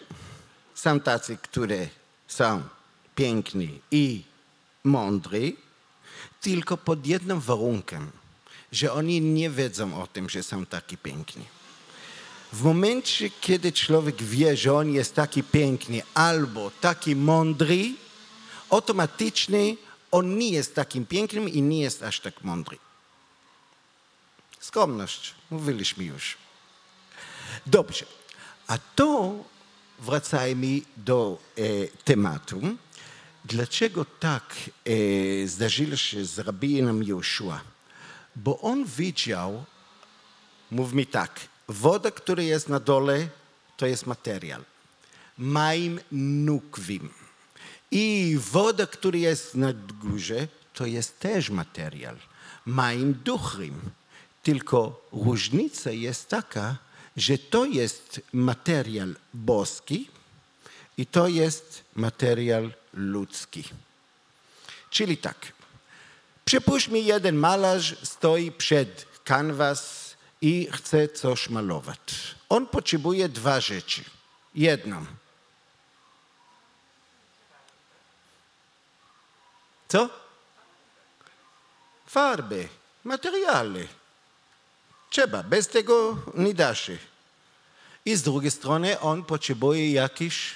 Są tacy, które są piękni i mądrzy, tylko pod jednym warunkiem, że oni nie wiedzą o tym, że są taki piękni. W momencie, kiedy człowiek wie, że on jest taki piękny albo taki mądry, automatycznie on nie jest takim pięknym i nie jest aż tak mądry. Skromność, mówiliśmy już. Dobrze. A to wracajmy do e, tematu. Dlaczego tak e, zdarzyło się z rabinem Joshua? Bo on widział, mów mi tak, woda, która jest na dole, to jest materiał. Maim nukwim. I woda, która jest na górze, to jest też materiał. Maim duchrim. Tylko różnica jest taka, że to jest materiał boski i to jest materiał ludzki. Czyli tak, przypuśćmy jeden malarz stoi przed kanwas i chce coś malować. On potrzebuje dwa rzeczy. Jedną. Co? Farby, materiały. Trzeba, bez tego nie da się. I z drugiej strony on potrzebuje jakiś,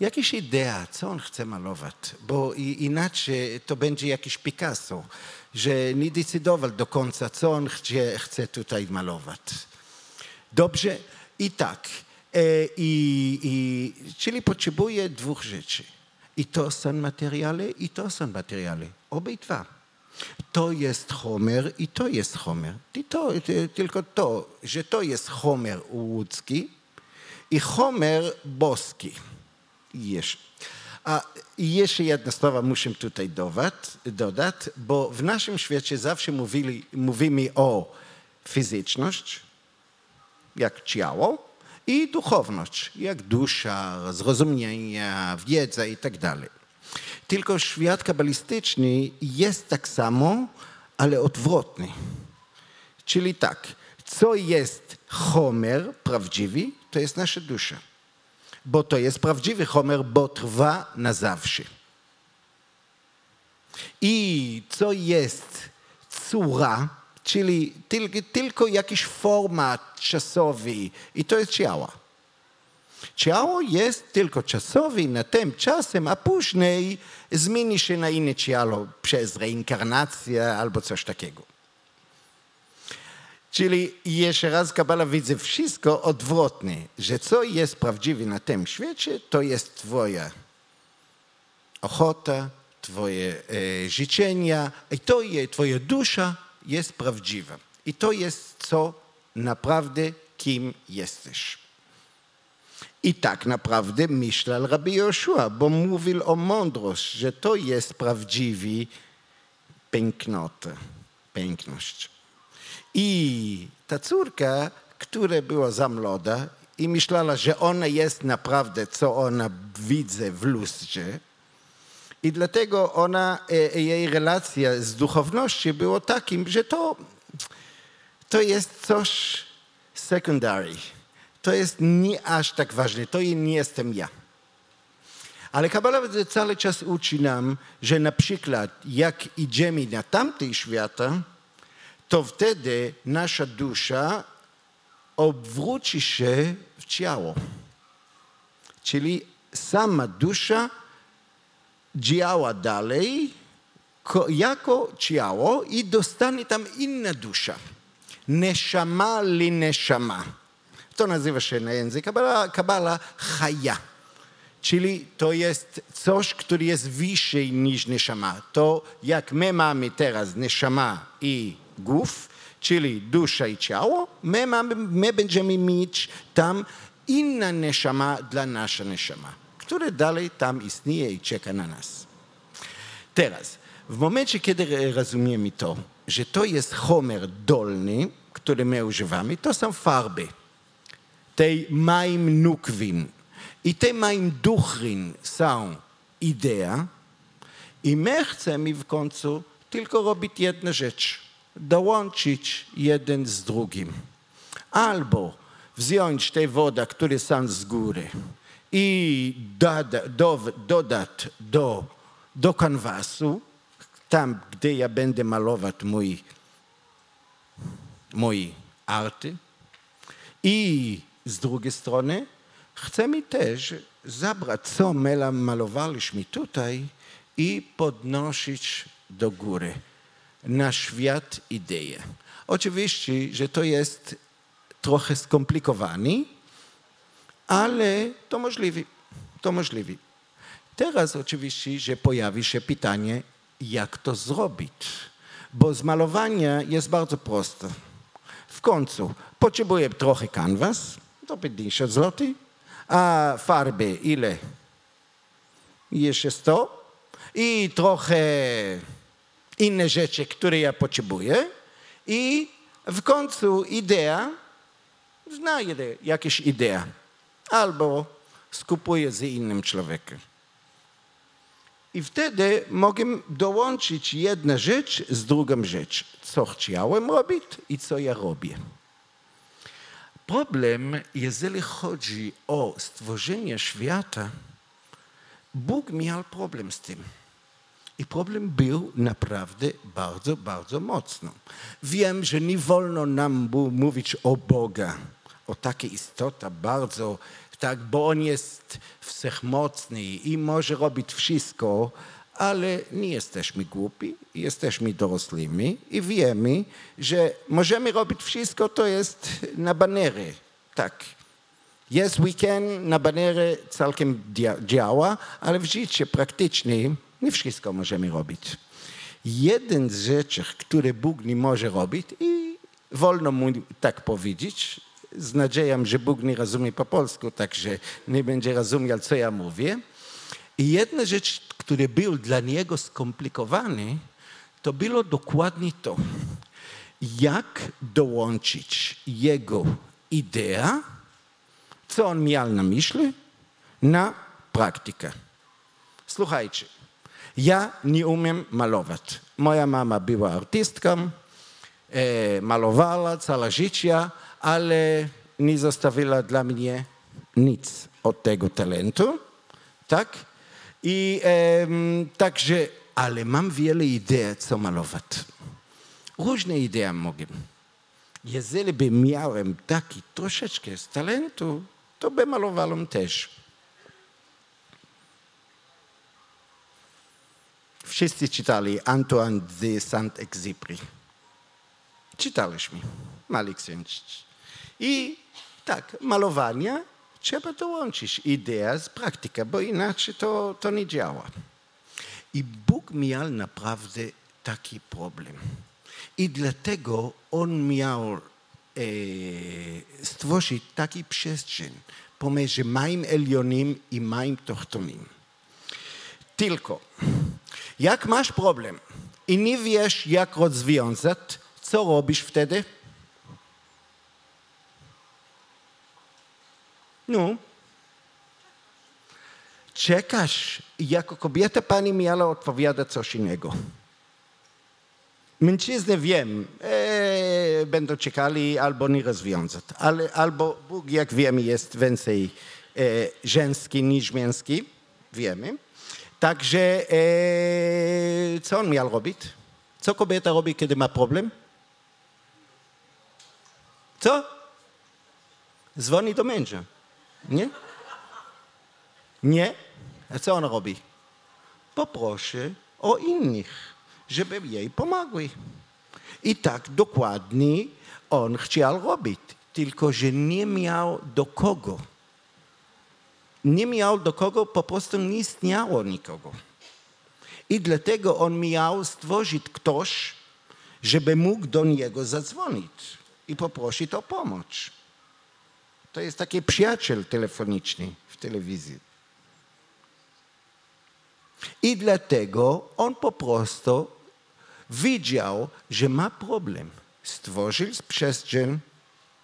jakiś idea, co on chce malować, bo inaczej to będzie jakiś Picasso, że nie decydował do końca, co on chce, chce tutaj malować. Dobrze? I tak. E, i, i, czyli potrzebuje dwóch rzeczy. I to są materiały, i to są materiały. Obydwa. To jest Homer i to jest Homer. I to, ty- tylko to, że to jest Homer łódzki i Homer boski. Jeszcze. A jeszcze jedno słowo muszę tutaj dodać, bo w naszym świecie zawsze mówili, mówimy o fizyczność, jak ciało, i duchowność, jak dusza, zrozumienie, wiedza i tak dalej. Tylko świat kabalistyczny jest tak samo, ale odwrotny. Czyli tak, co jest Homer prawdziwy, to jest nasza dusza. Bo to jest prawdziwy Homer, bo trwa na zawsze. I co jest córa, czyli tylko, jakiś format czasowy, i to jest ciało. Ciało jest tylko czasowe na tym czasem, a później zmieni się na inne ciało przez reinkarnację albo coś takiego. Czyli jeszcze raz Kabala widzę wszystko odwrotnie, że co jest prawdziwe na tym świecie, to jest twoja ochota, twoje e, życzenia i to je, twoja dusza jest prawdziwa. I to jest co naprawdę kim jesteś. I tak naprawdę myślał Rabbi Joshua, bo mówił o mądrość, że to jest prawdziwy piękność. I ta córka, która była za młoda i myślała, że ona jest naprawdę, co ona widzę w lustrze, I dlatego ona, e, jej relacja z duchownością było takim, że to, to jest coś secondary. To jest nie aż tak ważne. To nie jestem ja. Ale Kabala cały czas uczy nam, że na przykład jak idziemy na tamtej świata, to wtedy nasza dusza obróci się w ciało. Czyli sama dusza działa dalej ko- jako ciało i dostanie tam inna dusza. Neshama li neshama. To nazywa się na język Kabala, Kabala chaya. Czyli to jest coś, które jest wyżej niż neshama. To jak my mamy teraz neshama i głów, czyli dusza i ciało, my, mamy, my będziemy mieć tam inna neshama dla nasza neshama, które dalej tam istnieje i czeka na nas. Teraz, w momencie, kiedy rozumiemy to, że to jest homer dolny, który my używamy, to są farby. Tej maim nukwin. I te maim duchrin są idea. I my chcemy w końcu tylko robić jedną rzecz. Dołączyć jeden z drugim. Albo wziąć te woda, które są z góry i doda, do, dodać do, do kanwasu, tam, gdzie ja będę malować mój, mój arty. I z drugiej strony chcemy też zabrać, co my malowaliśmy tutaj i podnosić do góry na świat ideę. Oczywiście, że to jest trochę skomplikowane, ale to możliwe. To możliwe. Teraz oczywiście, że pojawi się pytanie, jak to zrobić. Bo z malowania jest bardzo proste. W końcu potrzebuję trochę kanwas, to 50 zł, a farby ile? Jeszcze 100 i trochę inne rzeczy, które ja potrzebuję i w końcu idea, znajdę jakieś idea albo skupuję z innym człowiekiem. I wtedy mogę dołączyć jedna rzecz z drugą rzecz. Co chciałem robić i co ja robię. Problem, jeżeli chodzi o stworzenie świata, Bóg miał problem z tym. I problem był naprawdę bardzo, bardzo mocno. Wiem, że nie wolno nam mówić o Boga, o takiej istota bardzo, tak, bo On jest wszechmocny i może robić wszystko, ale nie jesteśmy głupi, jesteśmy dorosłymi i wiemy, że możemy robić wszystko, to jest na banery. Tak, Yes, we can, na banerze całkiem dzia- działa, ale w życiu praktycznie nie wszystko możemy robić. Jeden z rzeczy, które Bóg nie może robić i wolno mu tak powiedzieć, z nadzieją, że Bóg nie rozumie po polsku, także nie będzie rozumiał, co ja mówię. I jedna rzecz, która był dla niego skomplikowany, to było dokładnie to, jak dołączyć jego idea, co on miał na myśli, na praktykę. Słuchajcie, ja nie umiem malować. Moja mama była artystką, e, malowała całe życie, ale nie zostawiła dla mnie nic od tego talentu. Tak? I także, ale mam wiele idei, co malować. Różne idee mogę. Jeżeli by miałem taki troszeczkę z talentu, to by malowałem też. Wszyscy czytali Antoine de Saint-Exupéry. Czytaliśmy. Mali księżyc. I tak, malowanie trzeba dołączyć idea z praktyką, bo inaczej to, to nie działa. I Bóg miał naprawdę taki problem. I dlatego On miał e, stworzyć taki przestrzeń pomiędzy moim elionim i moim tochtonim. Tylko, jak masz problem i nie wiesz, jak rozwiązać, co robisz wtedy? No. czekasz. Jako kobieta pani miała odpowiadać coś innego. Mężczyzny wiem, e, będą czekali albo nie rozwiązać, ale albo Bóg, jak wiemy, jest więcej e, żeński niż męski, wiemy. Także e, co on miał robić? Co kobieta robi, kiedy ma problem? Co? Dzwoni do męża. Nie? Nie? A co on robi? Poproszę o innych, żeby jej pomogli. I tak dokładnie on chciał robić, tylko że nie miał do kogo. Nie miał do kogo, po prostu nie istniało nikogo. I dlatego on miał stworzyć ktoś, żeby mógł do niego zadzwonić i poprosić o pomoc. To jest taki przyjaciel telefoniczny w telewizji. I dlatego on po prostu widział, że ma problem. Stworzył przestrzeń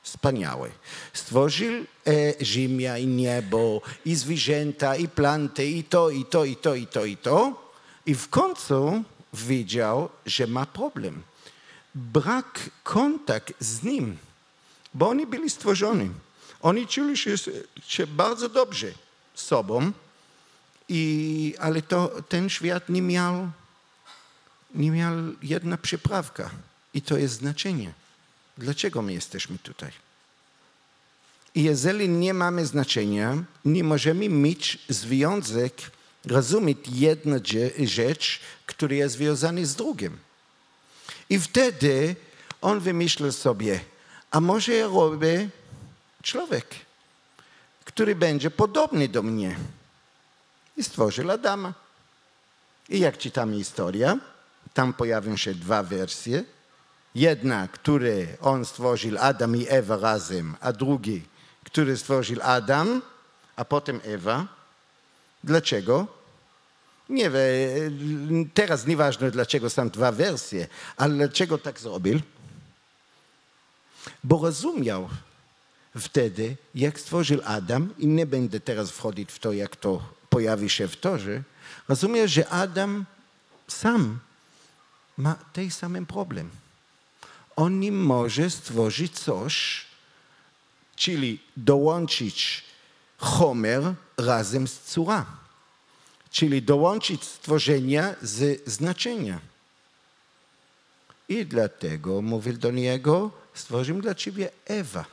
wspaniały. Stworzył e, ziemia i niebo, i zwierzęta, i planty, i to, i to, i to, i to, i to. I w końcu widział, że ma problem. Brak kontakt z nim, bo oni byli stworzeni. Oni czuli się, się bardzo dobrze sobą, i, ale to, ten świat nie miał, nie miał jedna przyprawka i to jest znaczenie. Dlaczego my jesteśmy tutaj? I jeżeli nie mamy znaczenia, nie możemy mieć związek, rozumieć jedną rzecz, która jest związana z drugim. I wtedy on wymyślił sobie, a może ja robię człowiek, który będzie podobny do mnie. I stworzył Adama. I jak czytamy historię, tam pojawią się dwa wersje. Jedna, które on stworzył Adam i Ewa razem, a drugi, który stworzył Adam, a potem Ewa. Dlaczego? Nie wiem, teraz nieważne dlaczego są dwa wersje, ale dlaczego tak zrobił? Bo rozumiał wtedy, jak stworzył Adam, i nie będę teraz wchodzić w to, jak to pojawi się w torze, rozumiał, że Adam sam ma ten sam problem. On nie może stworzyć coś, czyli dołączyć Homer razem z córa, czyli dołączyć stworzenia z znaczenia. I dlatego mówił do niego, stworzył dla ciebie Ewa,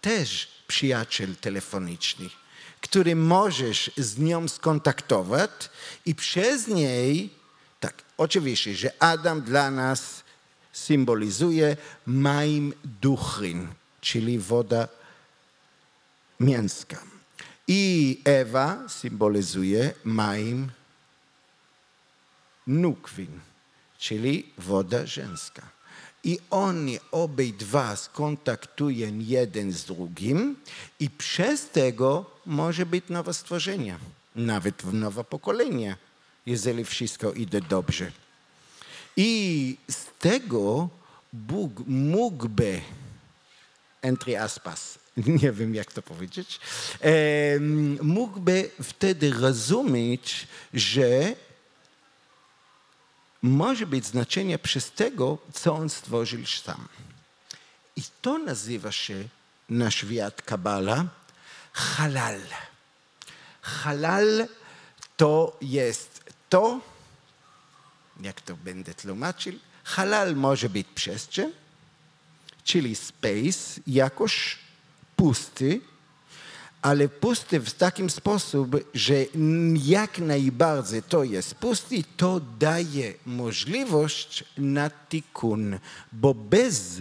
też przyjaciel telefoniczny, który możesz z nią skontaktować i przez niej, tak, oczywiście, że Adam dla nas symbolizuje maim duchryn, czyli woda mięska. I Ewa symbolizuje maim nukwin, czyli woda żeńska. I oni obydwa skontaktują jeden z drugim i przez tego może być nowe stworzenie, nawet nowe pokolenie, jeżeli wszystko idzie dobrze. I z tego Bóg mógłby, entre aspas, <laughs> nie wiem jak to powiedzieć, mógłby wtedy rozumieć, że może być znaczenie przez tego, co on stworzył sam. I to nazywa się na świat Kabala halal. Halal to jest to, jak to będę tłumaczył, halal może być przestrzeń, czyli space, jakoś pusty, ale pusty w takim sposób, że jak najbardziej to jest pusty, to daje możliwość na tikun, bo bez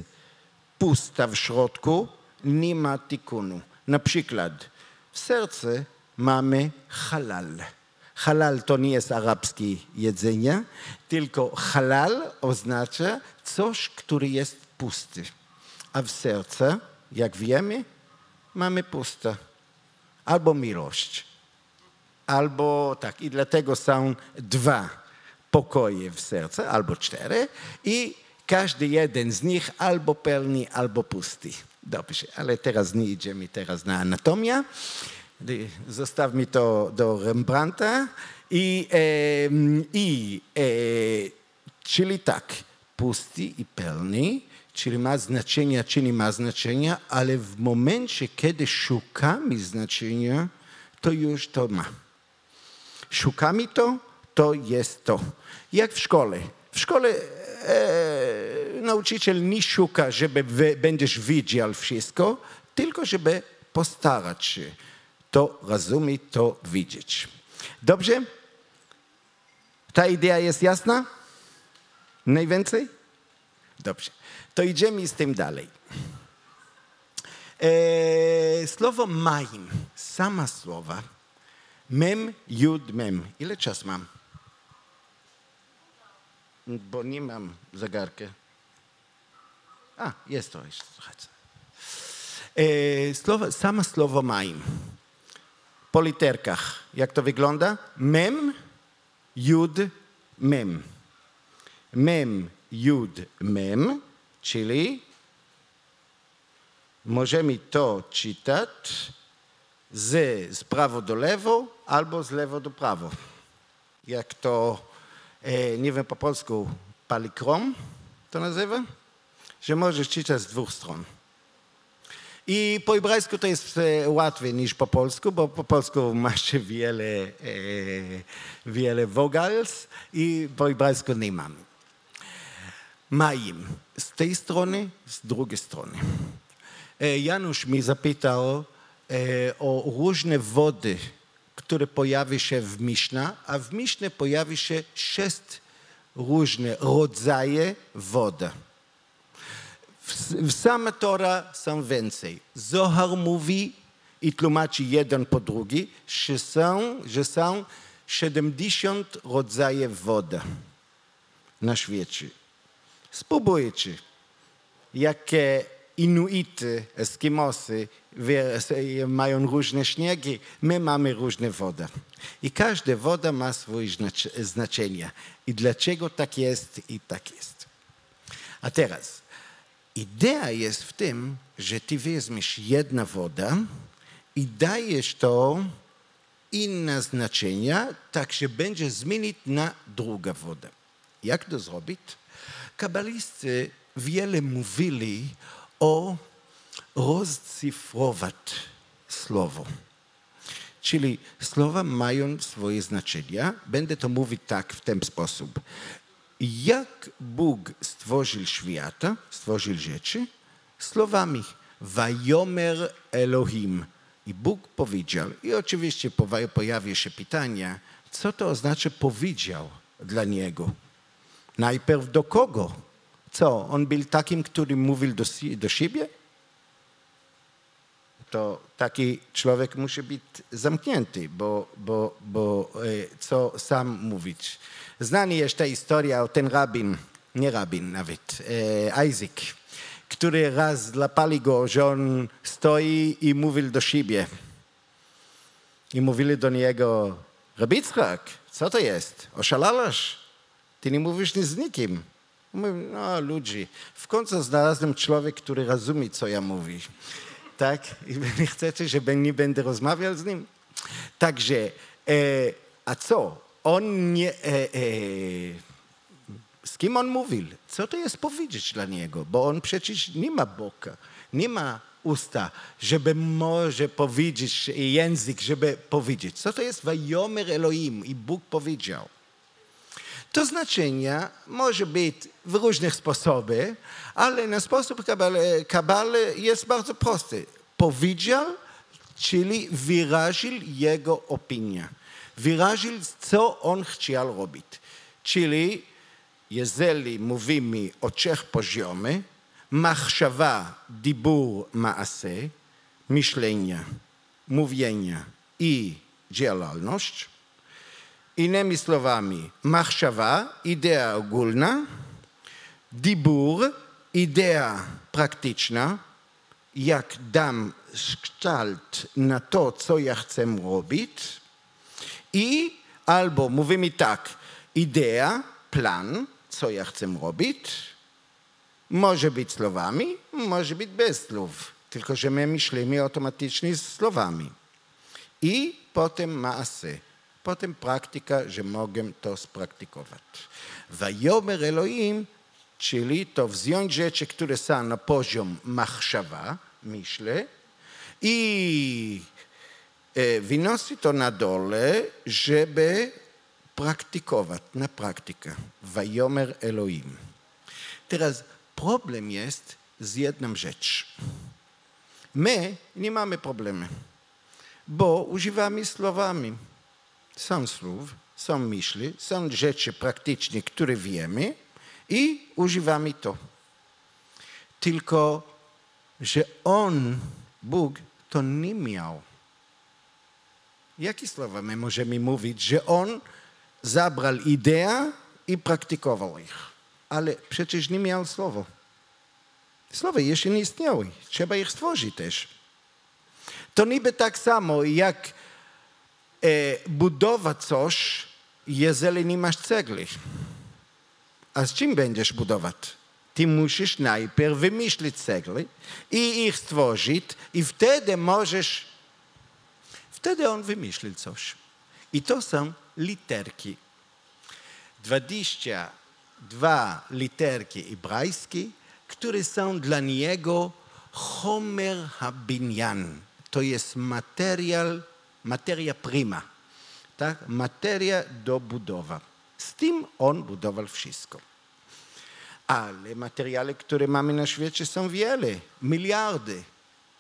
pusta w środku nie ma tikunu. Na przykład w sercu mamy halal. Halal to nie jest arabskie jedzenie, tylko halal oznacza coś, który jest pusty. A w sercu, jak wiemy, mamy puste albo miłość, albo tak. I dlatego są dwa pokoje w sercu, albo cztery, i każdy jeden z nich albo pełny, albo pusty. Dobrze, ale teraz nie idziemy teraz na anatomię. Zostaw mi to do Rembrandta. I, i e, czyli tak, pusty i pełny, czyli ma znaczenia, czy nie ma znaczenia, ale w momencie, kiedy szukamy znaczenia, to już to ma. Szukamy to, to jest to. Jak w szkole. W szkole e, nauczyciel nie szuka, żeby będziesz widział wszystko, tylko żeby postarać się to rozumieć, to widzieć. Dobrze? Ta idea jest jasna? Najwięcej? Dobrze. To idziemy z tym dalej. E, słowo maim, sama słowa, mem, jud, mem. Ile czas mam? Bo nie mam zegarka. A, jest to jeszcze trochę. E, słowo, samo słowo maim. Po literkach. Jak to wygląda? Mem, jud, mem. Mem, jud, mem, czyli możemy to czytać z, z prawo do lewo albo z lewo do prawo. Jak to, e, nie wiem po polsku, palikrom to nazywa? Że możesz czytać z dwóch stron. I po hebrajsku to jest e, łatwiej niż po polsku, bo po polsku masz <laughs> wiele, e, wiele vogals i po hebrajsku nie mamy. Maim. Z tej strony, z drugiej strony. E, Janusz mi zapytał e, o różne wody, które pojawi się w Miszna, a w Misznie pojawi się sześć różne rodzaje wody. W, same Tora są więcej. Zohar mówi i tłumaczy jeden po drugi, że są, że są 70 rodzajów wody na świecie. Spróbujcie, jakie Inuity, Eskimosy mają różne śniegi, my mamy różne wody. I każda woda ma swoje znac- znaczenie. I dlaczego tak jest i tak jest. A teraz, idea jest w tym, że ty weźmiesz jedna woda i dajesz to inne znaczenia, tak że będzie zmienić na druga woda. Jak to zrobić? Kabalisty wiele mówili o rozcyfrować słowo. Czyli słowa mają swoje znaczenia. Będę to mówić tak w ten sposób. Jak Bóg stworzył świat, stworzył rzeczy, słowami Vajomer Elohim. I Bóg powiedział. I oczywiście pojawia się pytanie, co to oznacza powiedział dla Niego? Najpierw do kogo? Co, on był takim, który mówił do, do siebie? To taki człowiek musi być zamknięty, bo, bo, bo e, co sam mówić. Znana jest ta historia o ten rabin, nie rabin nawet, e, Isaac, który raz złapali go, że on stoi i mówił do siebie. I mówili do niego, Rabicchak, co to jest? Oszalałeś? Ty nie mówisz nic z nikim. Mówi, no ludzie, w końcu znalazłem człowiek, który rozumie, co ja mówię. Tak? I nie chcecie, że nie będę rozmawiał z nim? Także, e, a co? On nie... E, e, z kim on mówił? Co to jest powiedzieć dla niego? Bo on przecież nie ma boka, nie ma usta, żeby może powiedzieć, język, żeby powiedzieć. Co to jest Vajomer Elohim? I Bóg powiedział. To znaczenie może być w różnych sposobach, ale na sposób kabale jest bardzo prosty. Powiedział, czyli wyraził jego opinię. Виражил со он хчиял робит. Чили, יזלי מוביא מאוצ'ך פוז'יומה, מחשבה, דיבור, מעשה, משלניה, מובייניה אי ג'יאללנושט. הנה מסלובמי, מחשבה, אידאה גולנה, דיבור, אידאה פרקטיצ'נה, יקדם שקטלט נטו צו יחצם co i albo mówimy tak, idea, plan, co ja chcę robić, może być słowami, może być bez słów, tylko że my myślimy automatycznie z słowami. I potem maase. Potem praktyka, że mogę to spraktykować. Wajomer Elohim, czyli to wziąć rzeczy, które są na poziom machszawa, myślę, i wynosi to na dole, żeby praktykować, na praktykę. Wajomer Elohim. Teraz problem jest z jedną rzeczą. My nie mamy problemy, bo używamy słowami. Są słów, są myśli, są rzeczy praktyczne, które wiemy i używamy to. Tylko, że On, Bóg, to nie miał. Jakie słowa my możemy mówić, że On zabrał ideę i praktykował ich? Ale przecież nie miał słowa. Słowa jeszcze nie istniały. Trzeba ich stworzyć też. To niby tak samo, jak e, budować coś, jeżeli nie masz cegli. A z czym będziesz budować? Ty musisz najpierw wymyślić cegły i ich stworzyć i wtedy możesz... Wtedy on wymyślił coś. I to są literki. 22 literki hebrajskie, które są dla niego Homer Habinyan. To jest materiał, materia prima, tak? materia do budowa. Z tym on budował wszystko. Ale materiały, które mamy na świecie są wiele, miliardy,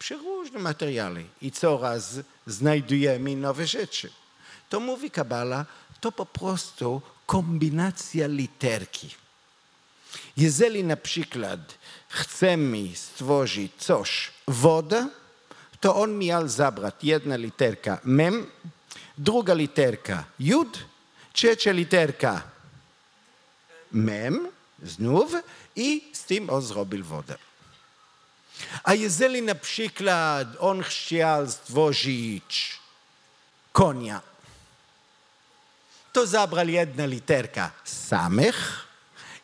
przeróżne materiały i coraz znajdujemy nowe rzeczy. To mówi Kabala, to po prostu kombinacja literki. Jeżeli na przykład chcemy stworzyć coś, woda, to on miał zabrać jedna literka mem, druga literka jud, trzecia literka mem, znów, i z tym on zrobił wodę. A jeżeli na przykład on chciał stworzyć konia, to zabrał jedna literka samych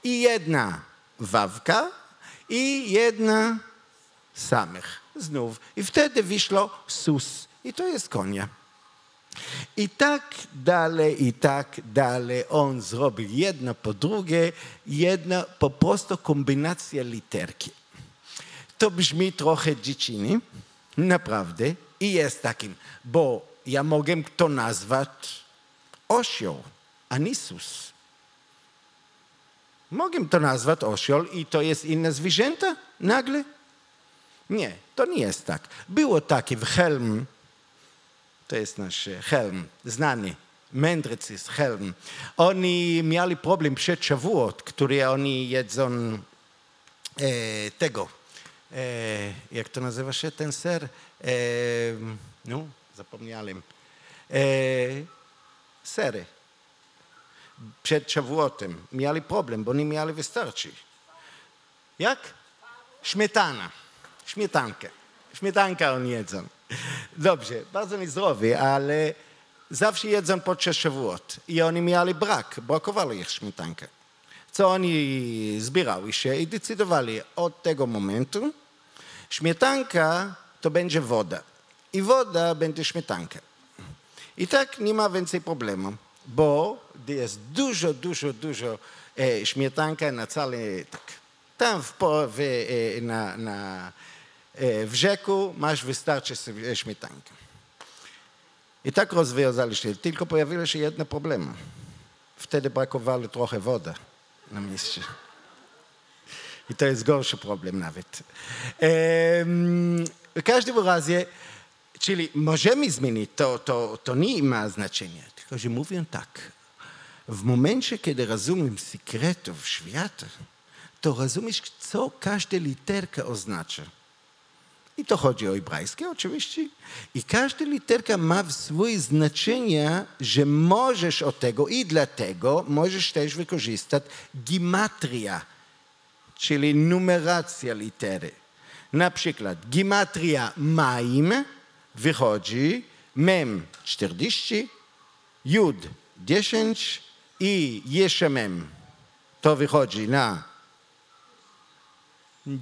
i jedna wawka i jedna samych. Znów. I wtedy wyszło sus. I to jest konia. I tak dalej, i tak dalej. On zrobił jedno po drugie, jedna po prostu kombinacja literki. To brzmi trochę dzieciny, naprawdę, i jest takim, bo ja mogę to nazwać osioł, a nie sus. Mogę to nazwać osioł i to jest inne zwierzęta nagle? Nie, to nie jest tak. Było takie w Helm, to jest nasz Helm, znany, mędrcy z Helm. Oni mieli problem przed Shavuot, który oni jedzą e, tego, e, jak to nazywa się ten ser? E, no, zapomniałem. E, sery. Przed Shavuotem mieli problem, bo nie mieli wystarczy. Jak? Śmietana. Śmietankę. Śmietankę oni jedzą. Dobrze, bardzo niezdrowi, ale zawsze jedzą podczas Shavuot. I oni mieli brak, brakowało ich śmietankę. Co oni zbierali się i decydowali od tego momentu, śmietanka to będzie woda. I woda będzie śmietanka. I tak nie ma więcej problemu, bo jest dużo, dużo, dużo e, śmietanka na całej, tak. Tam w, w, e, na, na, e, w rzeku masz wystarczy sobie śmietankę. I tak rozwiązali się, tylko pojawiły się jedne problemy. Wtedy brakowało trochę wody na mieście. I to jest gorszy problem nawet. W każdym razie, czyli możemy zmienić, to, to, to nie ma znaczenia. Tylko, że mówię tak. W momencie, kiedy rozumiem sekretów świata, to rozumiesz, co każda literka oznacza. I to chodzi o hebrajskie oczywiście. I każda literka ma swoje znaczenie, że możesz od tego i dlatego możesz też wykorzystać gimatria, czyli numeracja litery. Na przykład gimatria maim wychodzi mem 40, jud 10 i jeszemem. To wychodzi na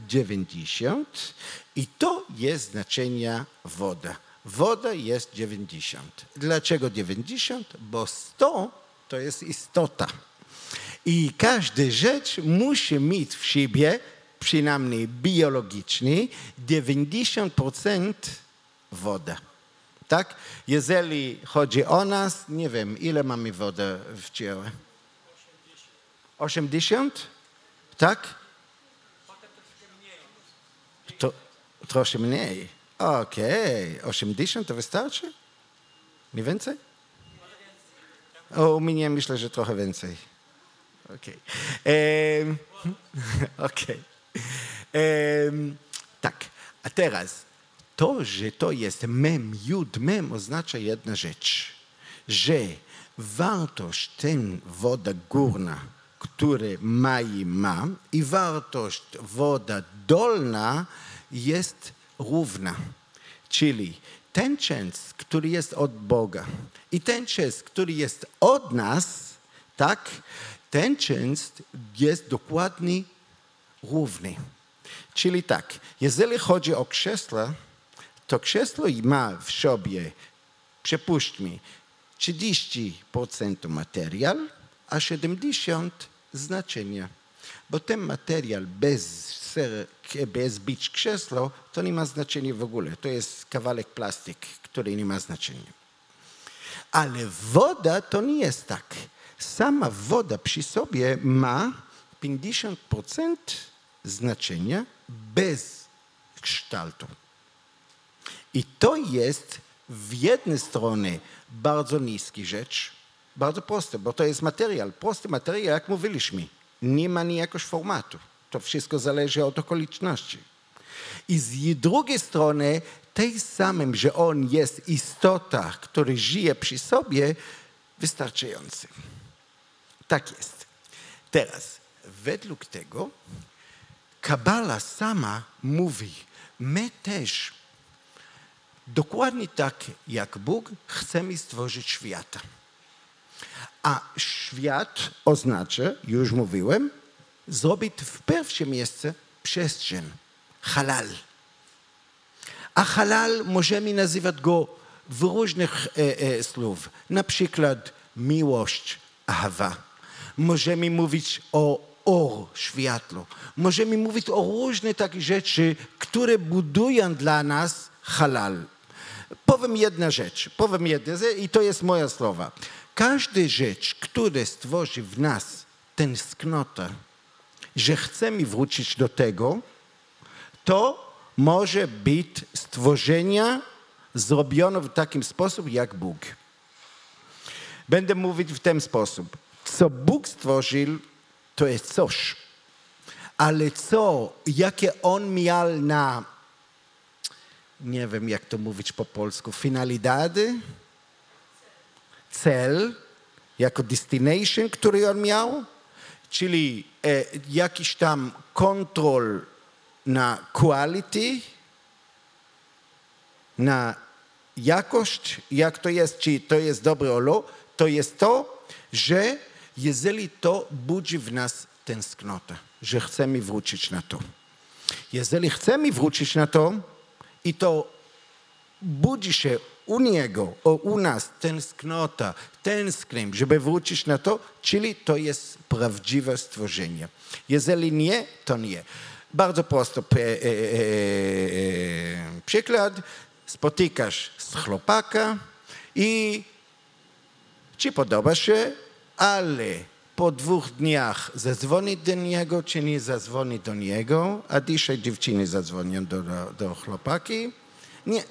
90 i to jest znaczenie woda. Woda jest 90. Dlaczego 90? Bo 100 to jest istota. I każda rzecz musi mieć w sobie, przynajmniej biologicznie, 90% woda. Tak? Jeżeli chodzi o nas, nie wiem, ile mamy wody w ciele? 80? Tak? To troszkę mniej. Okej, 80 to wystarczy? Nie więcej? O, u mnie myślę, że trochę więcej. Okej. Em, <laughs> Okej. Em, Tak, a teraz to, że to jest mem, jud, mem oznacza jedna rzecz, że wartość ten woda górna, który ma i ma i wartość woda dolna jest równa. Czyli ten częst, który jest od Boga i ten częst, który jest od nas, tak, ten częst jest dokładnie równy. Czyli tak, jeżeli chodzi o krzesła, to krzesło ma w sobie, przypuśćmy, 30% materiał, a 70% znaczenia. Bo ten materiał bez, ser, bez bić krzesło, to nie ma znaczenia w ogóle. To jest kawałek plastik, który nie ma znaczenia. Ale woda to nie jest tak. Sama woda przy sobie ma 50% znaczenia bez kształtu. I to jest w jednej stronie bardzo niski rzecz, bardzo proste, bo to jest materiał, prosty materiał, jak mówiliśmy. Nie ma nijakoś formatu. To wszystko zależy od okoliczności. I z drugiej strony tej samym, że on jest istota, który żyje przy sobie, wystarczający. Tak jest. Teraz, według tego, Kabala sama mówi, my też dokładnie tak jak Bóg chcemy stworzyć świata. A świat oznacza, już mówiłem, zrobić w pierwsze miejsce przestrzeń, halal. A halal możemy nazywać go w różnych e, e, słów. Na przykład miłość, ahava. Możemy mówić o or, światło. Możemy mówić o różnych takich rzeczy, które budują dla nas halal. Powiem jedna rzecz, powiem jedną rzecz i to jest moja słowa. Każda rzecz, która stworzy w nas tęsknotę, że chcemy wrócić do tego, to może być stworzenia zrobione w takim sposób jak Bóg. Będę mówić w ten sposób. Co Bóg stworzył, to jest coś. Ale co, jakie On miał na, nie wiem jak to mówić po polsku, finalidady, cel, jako destination, który On miał, czyli e, jakiś tam kontrol na quality, na jakość, jak to jest, czy to jest dobre o lo, to jest to, że jeżeli to budzi w nas tęsknotę, że chcemy wrócić na to. Jeżeli chcemy wrócić na to i to budzi się u niego, u nas tęsknota, tęsknię, żeby wrócić na to, czyli to jest prawdziwe stworzenie. Jeżeli nie, to nie. Bardzo prosty e, e, e, przykład. Spotykasz z chłopaka i ci podoba się, ale po dwóch dniach zadzwoni do niego, czy nie zadzwoni do niego, a dzisiaj dziewczyny zadzwonią do, do, do chłopaki. Nie,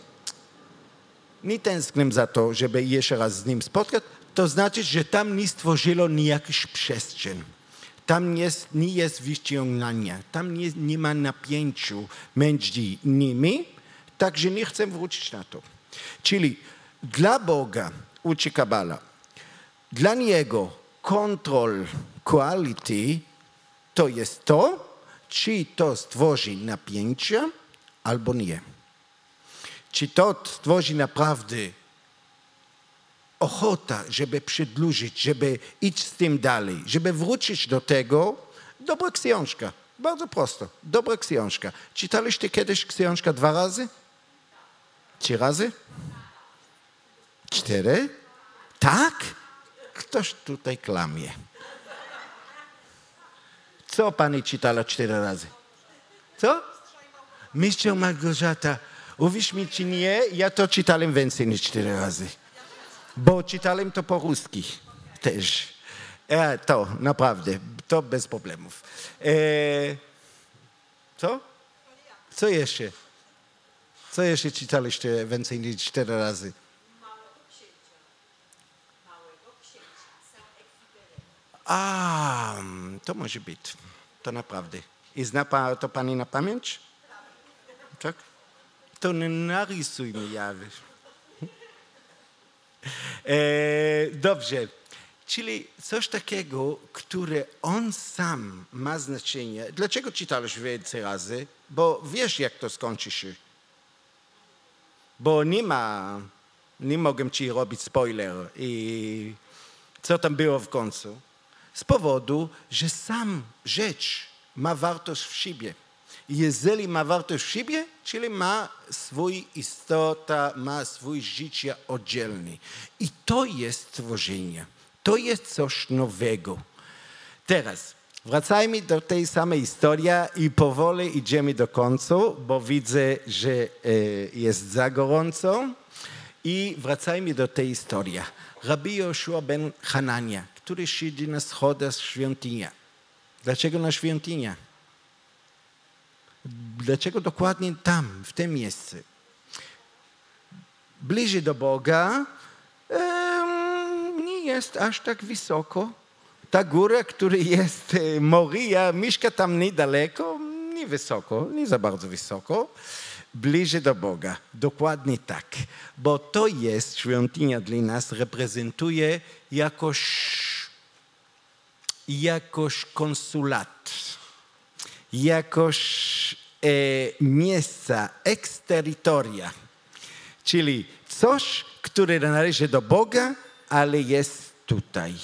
nie tęsknię za to, żeby jeszcze raz z nim spotkać, to znaczy, że tam nie stworzyło nijakiś przestrzeń. Tam jest, nie jest wyciągania, tam nie, nie ma napięciu między nimi, także nie chcę wrócić na to. Czyli dla Boga, uczy Kabala, dla Niego kontrol quality to jest to, czy to stworzy napięcie albo nie. Czy to stworzy naprawdę ochota, żeby przedłużyć, żeby iść z tym dalej, żeby wrócić do tego, dobra książka. Bardzo prosto. Dobra książka. Czytaliście kiedyś książkę dwa razy? Trzy razy? Cztery? Tak? Ktoś tutaj klamie. Co pani czytała cztery razy? Co? Mistrz Małgorzata, uwierz mi czy nie, ja to czytałem więcej niż cztery razy. Bo czytałem to po ruski też. E, to, naprawdę, to bez problemów. E, co? Co jeszcze? Co jeszcze czytaliście więcej niż cztery razy? A, to może być. To naprawdę. I zna pa, to pani na pamięć? Tak? To nie narysuj mi jawy. <laughs> E, dobrze. Czyli coś takiego, które on sam ma znaczenie. Dlaczego czytałeś więcej razy? Bo wiesz, jak to skończy się. Bo nie ma, nie mogę ci robić spoiler i co tam było w końcu. Z powodu, że sam rzecz ma wartość w siebie. Jeżeli ma wartość w siebie, czyli ma swój istota, ma swój życie oddzielny. I to jest stworzenie. To jest coś nowego. Teraz wracajmy do tej samej historii i powoli idziemy do końca, bo widzę, że e, jest za gorąco. I wracajmy do tej historii. Rabbi Joshua ben Hanania, który siedzi na schodach świątynia. Dlaczego na świątynia? Dlaczego dokładnie tam, w tym miejscu? Bliżej do Boga nie jest aż tak wysoko. Ta góra, która jest e, Moria, mieszka tam niedaleko, nie wysoko, nie za bardzo wysoko. Bliżej do Boga. Dokładnie tak. Bo to jest, świątynia dla nas reprezentuje jakoś, jakoś konsulat jakoś e, miejsca, eksterytoria, czyli coś, które należy do Boga, ale jest tutaj.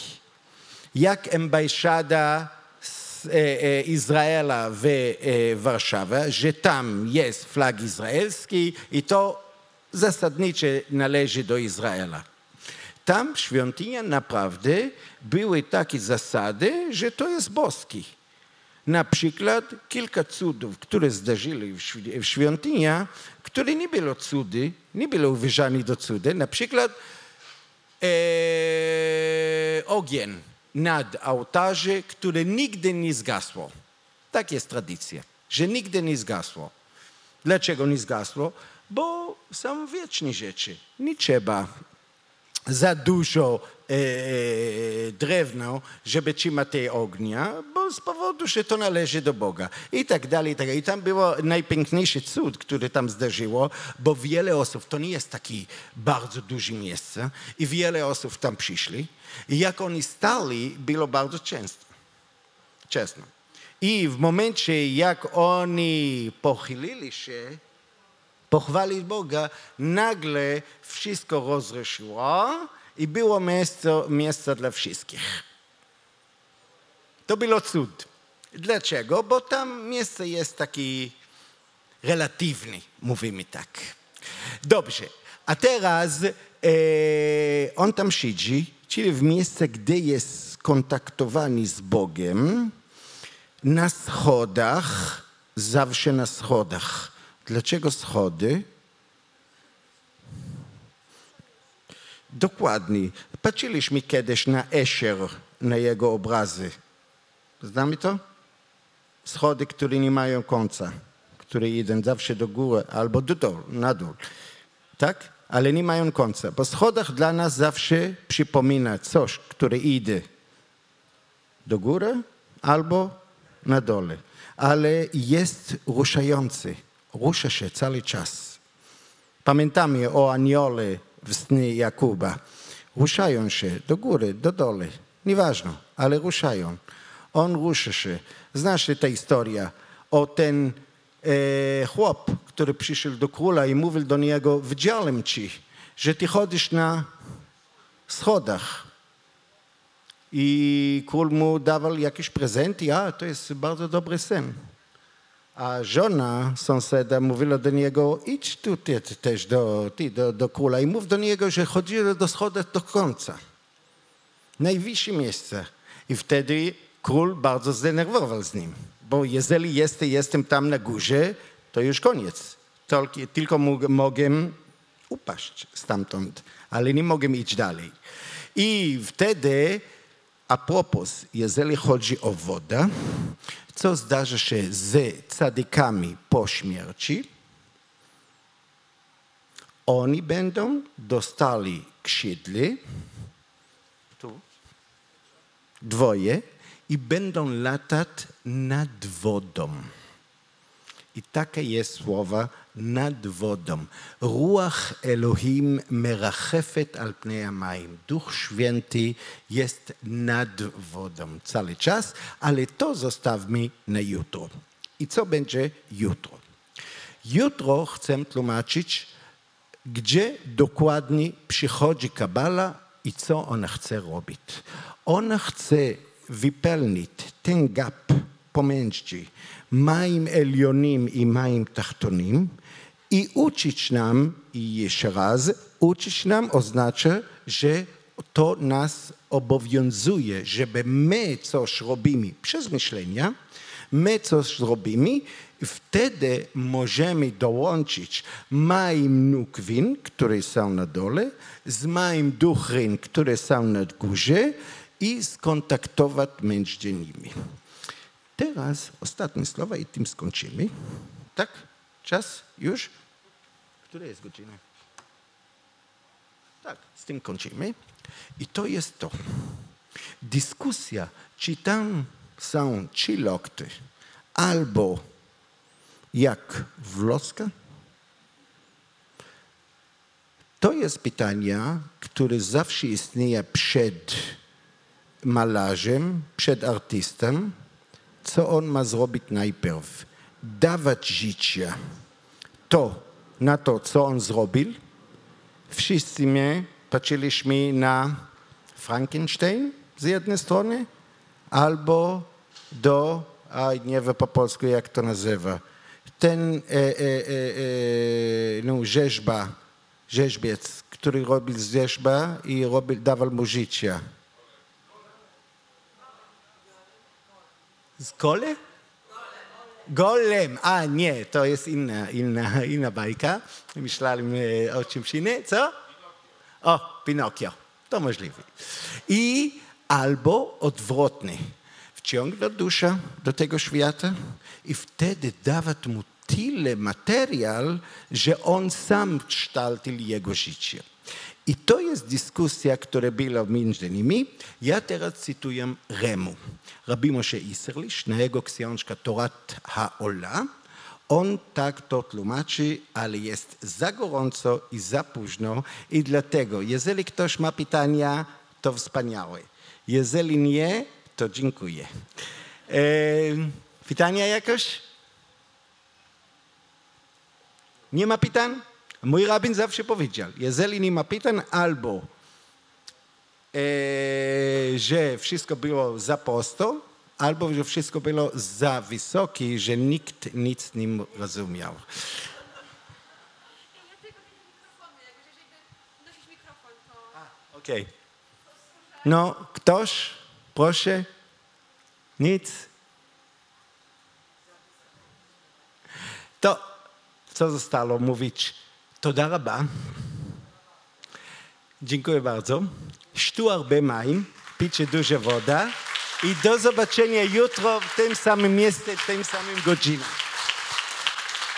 Jak ambasada z, e, e, Izraela w e, Warszawie, że tam jest flag izraelski i to zasadnicze należy do Izraela. Tam świątynia naprawdę były takie zasady, że to jest boski. Na przykład kilka cudów, które zdarzyły w świ- w świątyni, które nie było cudy, nie było uważane do cudy. Na przykład e, ogień nad ołtarze, które nigdy nie zgasło. Tak jest tradycja, że nigdy nie zgasło. Dlaczego nie zgasło? Bo są wieczne rzeczy. Nie trzeba za dużo e, drewna, żeby trzymać tej ognia, bo z powodu, że to należy do Boga. I tak dalej, i tak dalej. I tam było najpiękniejszy cud, który tam zdarzyło, bo wiele osób, to nie jest takie bardzo duże miejsce, i wiele osób tam przyszli. I jak oni stali, było bardzo często. Często. I w momencie, jak oni pochylili się, pochwalić Boga, nagle wszystko rozruszyło i było miejsce, miejsce dla wszystkich. To było cud. Dlaczego? Bo tam miejsce jest taki relatywny, mówimy tak. Dobrze, a teraz e, on tam siedzi, czyli w miejsce, gdzie jest skontaktowany z Bogiem, na schodach, zawsze na schodach. Dlaczego schody? Dokładnie. Patrzyliśmy kiedyś na Escher, na jego obrazy. Znamy to? Schody, które nie mają końca, które idą zawsze do góry albo do dół, na dół. Tak? Ale nie mają końca. Po schodach dla nas zawsze przypomina coś, które idzie do góry albo na dole. Ale jest ruszający. Rusza się cały czas. Pamiętamy o aniole w snie Jakuba. Ruszają się do góry, do dołu. Nieważne, ale ruszają. On rusza się. Znasz tę historię o ten e, chłop, który przyszedł do króla i mówił do niego, widziałem ci, że ty chodzisz na schodach. I król mu dawał jakieś prezenty, a to jest bardzo dobry sen. a żona sąsiada mówiła do niego, idź tu ty, ty też do, ty, do, do króla i mów do niego, że chodzi do schodu do końca. Najwyższe miejsce. I wtedy król bardzo zdenerwował z nim, bo jeżeli jest, jestem tam na górze, to już koniec. Tylko, tylko mogę upaść stamtąd, ale nie mogę iść dalej. I wtedy, a propos, jeżeli chodzi o wodę, co zdarza się z cadykami po śmierci, oni będą dostali krzydły, tu, dwoje, i będą latać nad wodą. I takie jest słowa nad wodą. Ruach Elohim merachefet al pnie amayim. Duch Święty jest nad wodą cały czas, ale to zostawmy na jutro. I co będzie jutro? Jutro chcę tłumaczyć, gdzie dokładnie przychodzi Kabala i co ona chce robić. Ona chce wypełnić ten gap, pomiędzy Maim Elionim i Maim Tachtonim i uczyć nam, i jeszcze raz, uczyć nam oznacza, że to nas obowiązuje, żeby my coś robimy przez myślenia, my coś zrobimy, wtedy możemy dołączyć maim nukwin, które są na dole, z maim duchin, które są na górze i skontaktować między nimi. Teraz ostatnie słowa i tym skończymy. Tak? Czas? Już? Która jest godzina? Tak, z tym kończymy. I to jest to. Dyskusja, czy tam są trzy lokty, albo jak wloska, to jest pytanie, które zawsze istnieje przed malarzem, przed artystą, co on ma zrobić najpierw? Dawać życie to na to, co on zrobił. Wszyscy my patrzyliśmy na Frankenstein z jednej strony, albo do, a nie wiem po polsku jak to nazywa, ten e, e, e, e, no, rzeźba, rzeźbiec, który robił rzeźba i robił, dawał mu życie. Z kole? Golem. A nie, to jest inna, inna, inna bajka. Myślałem e, o czymś innym. Co? O, Pinokio. To możliwe. I albo odwrotnie. Wciągnąć duszę do tego świata i wtedy dawać mu tyle materiał, że on sam kształcił jego życie. I to jest dyskusja, która była między nimi. Ja teraz cytuję Remu. Rabbi Moshe Iserlish, na jego książka Torat Ha'ola. On tak to tłumaczy, ale jest za gorąco i za późno i dlatego, jeżeli ktoś ma pytania, to wspaniałe. Jeżeli nie, to dziękuję. E, pytania jakoś? Nie ma pytań? Mój rabin zawsze powiedział, jeżeli nie ma pytań, albo e, że wszystko było za prosto, albo że wszystko było za wysokie, że nikt nic nie rozumiał. Okej. No, ktoś? Proszę? Nic? To, co zostało mówić? תודה רבה. Dziękuję bardzo. Sztu הרבה מים, picie dużo woda i do zobaczenia jutro w tym samym miejscu, w tym samym godzinie.